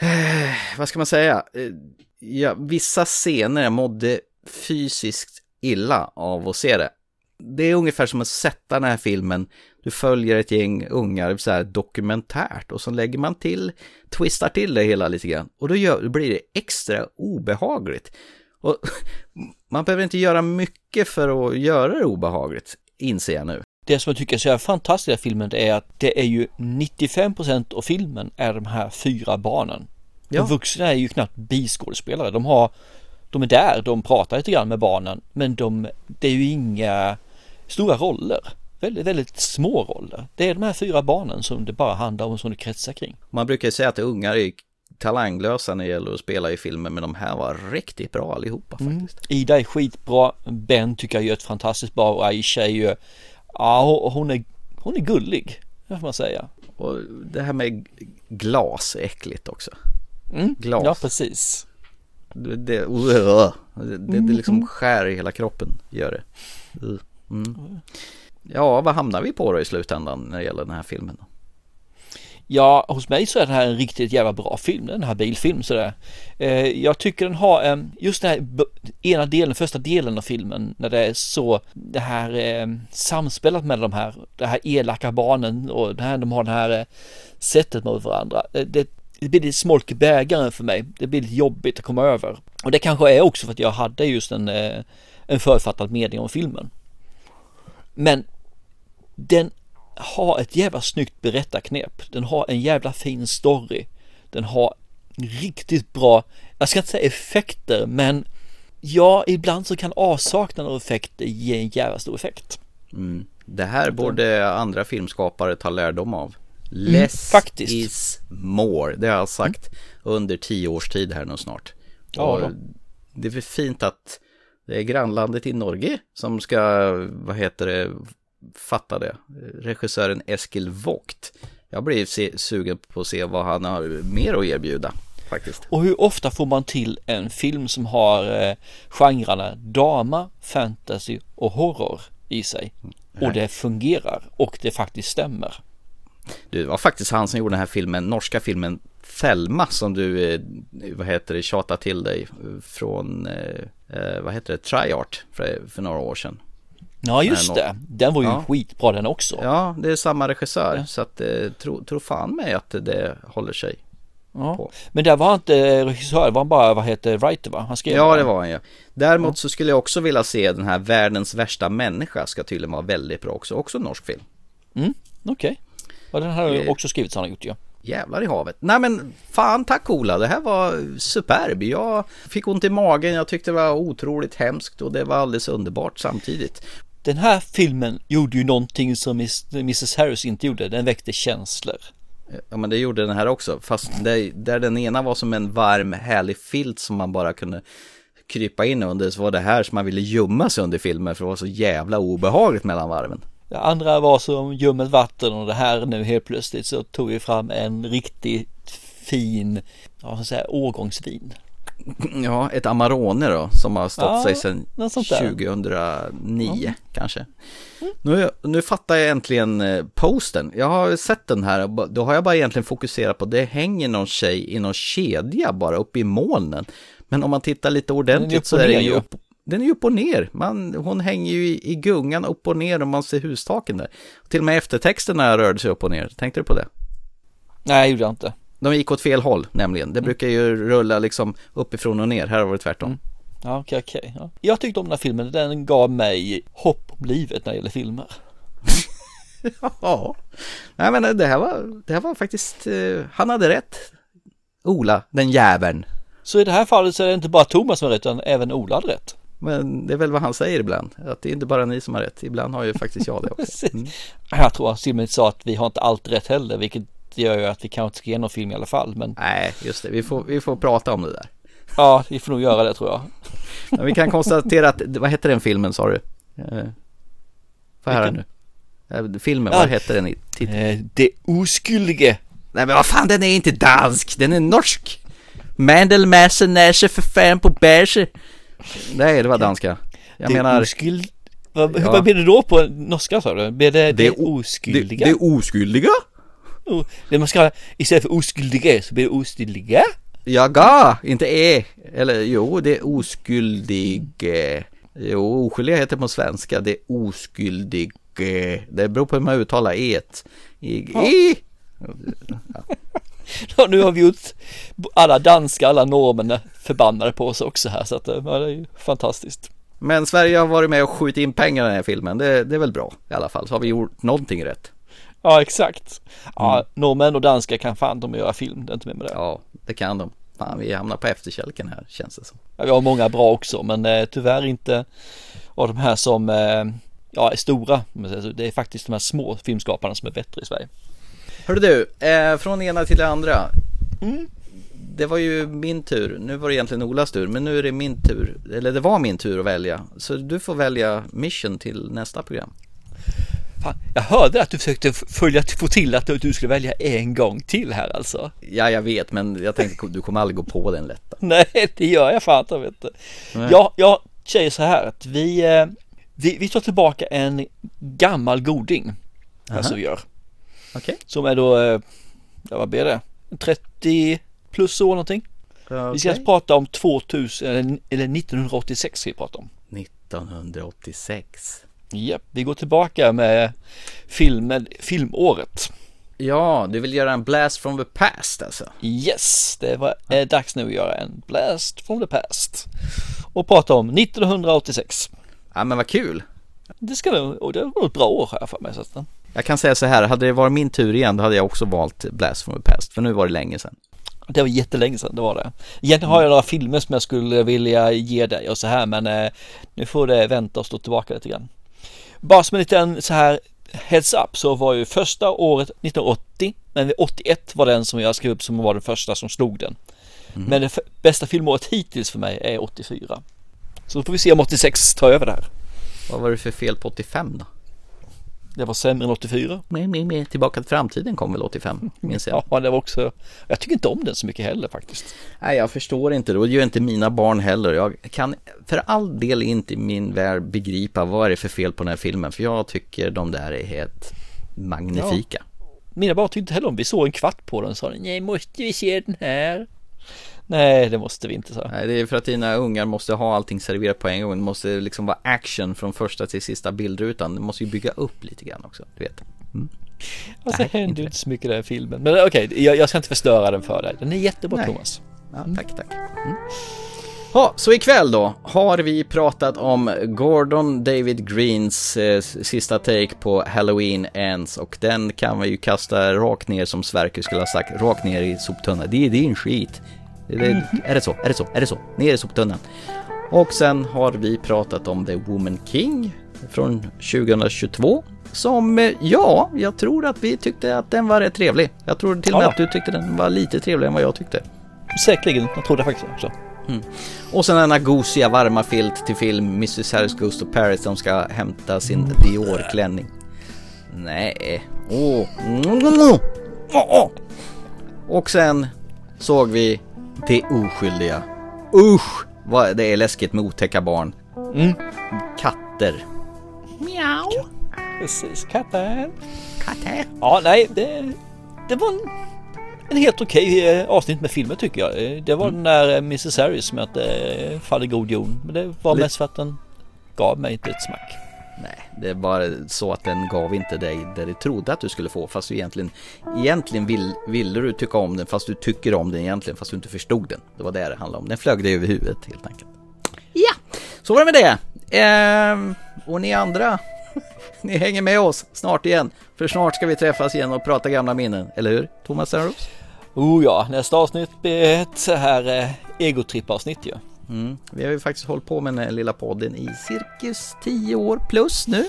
Eh, vad ska man säga? Eh, Ja, vissa scener jag mådde fysiskt illa av att se det. Det är ungefär som att sätta den här filmen, du följer ett gäng ungar så här dokumentärt och så lägger man till, twistar till det hela lite grann och då, gör, då blir det extra obehagligt. Och man behöver inte göra mycket för att göra det obehagligt, inser jag nu. Det som jag tycker är så fantastiskt i filmen det är att det är ju 95% av filmen är de här fyra barnen. Ja. De vuxna är ju knappt biskådespelare. De har, de är där, de pratar lite grann med barnen, men de, det är ju inga stora roller. Väldigt, väldigt små roller. Det är de här fyra barnen som det bara handlar om, som det kretsar kring. Man brukar ju säga att ungar är talanglösa när det gäller att spela i filmer, men de här var riktigt bra allihopa faktiskt. Ida är skitbra, Ben tycker jag gör ett fantastiskt bra och Aisha är ju, ja hon är, hon är gullig, får man säga. Och det här med glas är äckligt också. Mm, Glas. Ja, precis. Det, det, uh, det, det, det liksom skär i hela kroppen, gör det. Uh, Mm. Ja, vad hamnar vi på då i slutändan när det gäller den här filmen? Då? Ja, hos mig så är det här en riktigt jävla bra film, den här bilfilmen sådär. Eh, jag tycker den har, en, just den här ena delen, första delen av filmen, när det är så, det här eh, samspelet mellan de här, det här elaka barnen och det här, de har det här eh, sättet mot varandra. Eh, det, det blir lite smolk i bägaren för mig. Det blir lite jobbigt att komma över. Och det kanske är också för att jag hade just en, eh, en författad mening om filmen. Men den har ett jävla snyggt berättarknep. Den har en jävla fin story. Den har riktigt bra, jag ska inte säga effekter, men ja, ibland så kan avsaknaden av effekter ge en jävla stor effekt. Mm. Det här borde andra filmskapare ta lärdom av. Mm, Less faktiskt. is more, det har jag sagt under tio års tid här nu snart. Ja, Och det är fint att det är grannlandet i Norge som ska, vad heter det, fatta det. Regissören Eskil Vogt. Jag blir sugen på att se vad han har mer att erbjuda faktiskt. Och hur ofta får man till en film som har eh, genrerna drama, fantasy och horror i sig? Och det fungerar och det faktiskt stämmer. Det var faktiskt han som gjorde den här filmen, norska filmen Thelma som du, eh, vad heter det, tjatade till dig från, eh, eh, vad heter det, Triart för, för några år sedan. Ja just det, den var ju Ja. skitbra den också. Ja, det är samma regissör så att eh, tro, tro fan mig att det håller sig. Ja. Men där var inte regissör, det var han bara, vad heter writer va? Han skrev Ja, det var han ju. Däremot så skulle jag också vilja se den här Världens värsta människa ska tydligen vara väldigt bra också, också en norsk film. Mm, okej. Ja, den har Eh. också skrivits han har gjort ja. Jävlar i havet. Nej men fan tack Ola, det här var superb. Jag fick ont i magen, jag tyckte det var otroligt hemskt och det var alldeles underbart samtidigt. Den här filmen gjorde ju någonting som Mrs Harris inte gjorde, den väckte känslor. Ja men det gjorde den här också, fast det, där den ena var som en varm härlig filt som man bara kunde krypa in under så var det här som man ville gömma sig under filmen för det var så jävla obehagligt mellan varven. Det andra var som ljummet vatten och det här nu helt plötsligt så tog vi fram en riktigt fin, ja, så säga, årgångsvin. Ja, ett Amarone då som har stått Ja, sig sedan något sånt där. 2009 kanske. Nu, nu fattar jag äntligen eh, posten. Jag har sett den här, och då har jag bara egentligen fokuserat på det hänger någon tjej i någon kedja bara uppe i molnen. Men om man tittar lite ordentligt upp så och är den ju upp, den är upp och ner. Man, hon hänger ju i, i gungan upp och ner om man ser hustaken där. Till och med eftertexterna rörde sig upp och ner. Tänkte du på det? Nej, det gjorde jag inte. De gick åt fel håll nämligen. Det brukar ju rulla liksom uppifrån och ner. Här har det tvärtom. Ja, okej, okej. Ja. Jag tyckte om den här filmen, den gav mig hopp om livet när det gäller filmer. Ja, nej men det här var, det här var faktiskt, eh, han hade rätt. Ola, den jäveln. Så i det här fallet så är det inte bara Thomas som har rätt, utan även Ola hade rätt. Men det är väl vad han säger ibland, att det är inte bara ni som har rätt, ibland har ju faktiskt jag det också. Mm. Jag tror att Simon sa att vi har inte alltid rätt heller, vilket gör ju att vi kanske inte ska ge någon film i alla fall. Men Nej, just det, vi får, vi får prata om det där. ja, vi får nog göra det tror jag. Men vi kan konstatera att, vad hette den filmen sa du? Vad här Vilken? nu? Eh, Filmen, Ja. vad hette den i titeln? Eh, det oskyldige. Nej men vad fan, den är inte dansk, den är norsk! Mandelmasse Näse för fan på bärse. Nej, det var danska. Jag det menar... oskyld... Vad, Ja. vad blir det då på norska sa du? Blir det det, Det oskyldiga? Det, det oskyldiga? Det man ska, istället för oskyldiga så blir det oskyldiga? Jaga, inte e. Eller jo, det är oskyldig. eh, Jo, oskyldiga heter på svenska. Det är oskyldig. eh, Det beror på hur man uttalar et. I, Ja. i. Ja, nu har vi gjort alla danska, alla norrmän förbannade på oss också här så att ja, det är ju fantastiskt. Men Sverige har varit med och skjutit in pengar i den här filmen. Det, det är väl bra i alla fall. Så har vi gjort någonting rätt. Ja, exakt. Ja, norrmän och danska kan fan de göra film, det är inte med med det. Ja, det kan de. Fan, vi hamnar på efterkälken här känns det som. Ja, vi har många bra också, men eh, tyvärr inte av de här som eh, ja, är stora. Det är faktiskt de här små filmskaparna som är bättre i Sverige. Hörru du, eh, från ena till det andra. Det var ju min tur, nu var det egentligen Olas tur, men nu är det min tur, eller det var min tur att välja. Så du får välja mission till nästa program. Fan, jag hörde att du försökte följa, få till att du skulle välja en gång till här alltså. Ja, jag vet, men jag tänkte du kommer aldrig gå på den lätta. Nej, det gör jag fan inte, vet du. Nej. Jag, jag säger så här att vi, eh, vi, vi tar tillbaka en gammal goding. Alltså Aha. vi gör. Okej. Som är då, eh, ja vad blir det? 30 plus år någonting. Vi ska Okej. prata om 2000, eller, eller 1986 ska vi prata om. 1986. Japp, vi går tillbaka med filmen, filmåret. Ja, du vill göra en blast from the past alltså? Yes, det var, är dags nu att göra en blast from the past. Och prata om 1986. Ja, men vad kul. Det ska nog, och det var ett bra år här för mig. Så att, Jag kan säga så här, hade det varit min tur igen, då hade jag också valt blast from the past, för nu var det länge sedan. det var jättelänge sedan, det var det. Egentligen har jag några filmer som jag skulle vilja ge dig och så här, men eh, nu får det vänta och stå tillbaka lite grann. Bara som en liten så här heads up så var ju första året 1980, men 81 var den som jag skrev upp som var den första som slog den. Men det bästa filmåret hittills för mig är 84. Så då får vi se om 86 tar över det här. Vad var det för fel på 85 då? Det var sämre än 84. Med, med, med. Tillbaka till framtiden kom väl 85, minns jag. Ja, det var också, jag tycker inte om den så mycket heller faktiskt. Nej, jag förstår inte det och det gör inte mina barn heller. Jag kan för all del inte i min värld begripa vad är det för fel på den här filmen, för jag tycker de där är helt magnifika. Mina barn tyckte inte heller om, vi såg en kvart på den och sa nej måste vi se den här? Nej det måste vi inte så. Nej, det är för att dina ungar måste ha allting serverat på en gång. Det måste liksom vara action från första till sista bildrutan. Det måste ju bygga upp lite grann också, du vet. Mm. Alltså det händer ju inte så mycket i den här filmen. Men okej, jag, jag ska inte förstöra den för dig. Den är jättebra Nej. Thomas. Ja, tack, tack. Mm. Ja, så ikväll då har vi pratat om Gordon David Greens eh, sista take på Halloween Ends och den kan vi ju kasta rakt ner som Sverker skulle ha sagt, rakt ner i soptunnan. Det är din skit. Det, är det så? Är det så? Är det så? Ner i soptunnan. Och sen har vi pratat om The Woman King från 2022 som, eh, ja, jag tror att vi tyckte att den var rätt trevlig. Jag tror till och med Ja. att du tyckte den var lite trevligare än vad jag tyckte. Säkerligen, jag tror det faktiskt också. Mm. Och sen denna gosiga varma filt till film Mrs Harris Goes to Paris. De ska hämta sin Dior-klänning. Nej. Åh. Oh. Oh. Och sen såg vi Det oskyldiga. Usch! Vad det är läskigt med otäcka barn. Mm. Katter. Miau. Precis, katter. Katter. Ja, nej, det, det var en, en helt okej eh, avsnitt med filmen tycker jag. Eh, Det var den där eh, Mrs Harris med att eh, Faller god jon. Men det var Lite- mest för att den gav mig inte ett smack. Nej, det är bara så att den gav inte dig det du trodde att du skulle få. Fast du egentligen, egentligen vill, ville du tycka om den fast du tycker om den egentligen fast du inte förstod den. Det var det det handlade om. Den flög dig över huvudet helt enkelt. Ja, så var det med det. Ehm, och ni andra, ni hänger med oss snart igen. För snart ska vi träffas igen och prata gamla minnen. Eller hur, Thomas Sandros? Oh ja, nästa avsnitt blir ett så här eh, egotrippavsnitt ju. Mm. Vi har ju faktiskt hållit på med den här lilla podden i cirkus 10 år plus nu.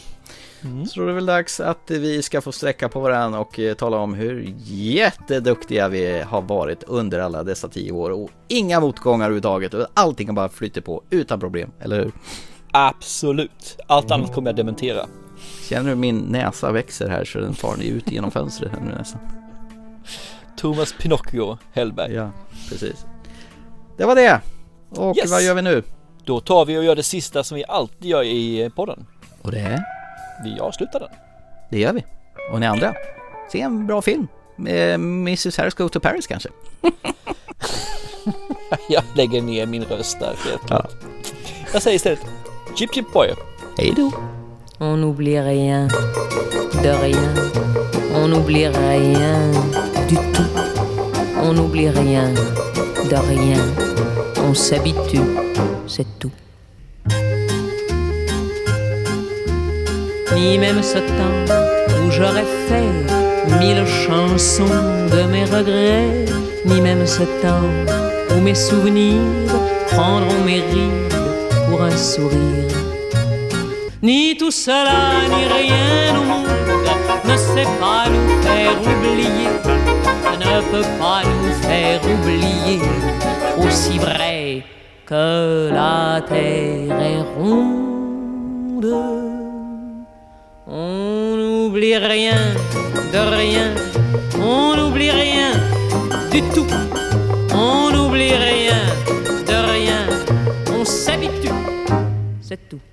Så det är väl dags att vi ska få sträcka på varandra och eh, tala om hur jätteduktiga vi har varit under alla dessa 10 år och inga motgångar överhuvudtaget och allting har bara flyttat på utan problem, eller hur? Absolut. Allt annat kommer jag dementera. Känner du min näsa växer här så den far ut genom fönstret här nu nästan? Thomas Pinocchio Hellberg. Ja, precis. Det var det. Och Yes. vad gör vi nu? Då tar vi och gör det sista som vi alltid gör i eh, podden. Och det är? Vi avslutar den. Det gör vi. Och ni andra, se en bra film. Med Mrs Harris Go to Paris kanske? Jag lägger ner min röst där. Ja. Jag säger istället Chip Chip Boy. Hej då! On n'oublie rien, de rien. On n'oublie rien du tout. On n'oublie rien, de rien. On s'habitue, c'est tout. Ni même ce temps où j'aurais fait mille chansons de mes regrets, ni même ce temps où mes souvenirs prendront mes rides pour un sourire. Ni tout cela, ni rien au monde ne sait pas nous faire oublier, ne peut pas nous faire oublier, aussi vrai que la terre est ronde. On n'oublie rien de rien, on n'oublie rien du tout, on n'oublie rien de rien, on s'habitue, c'est tout.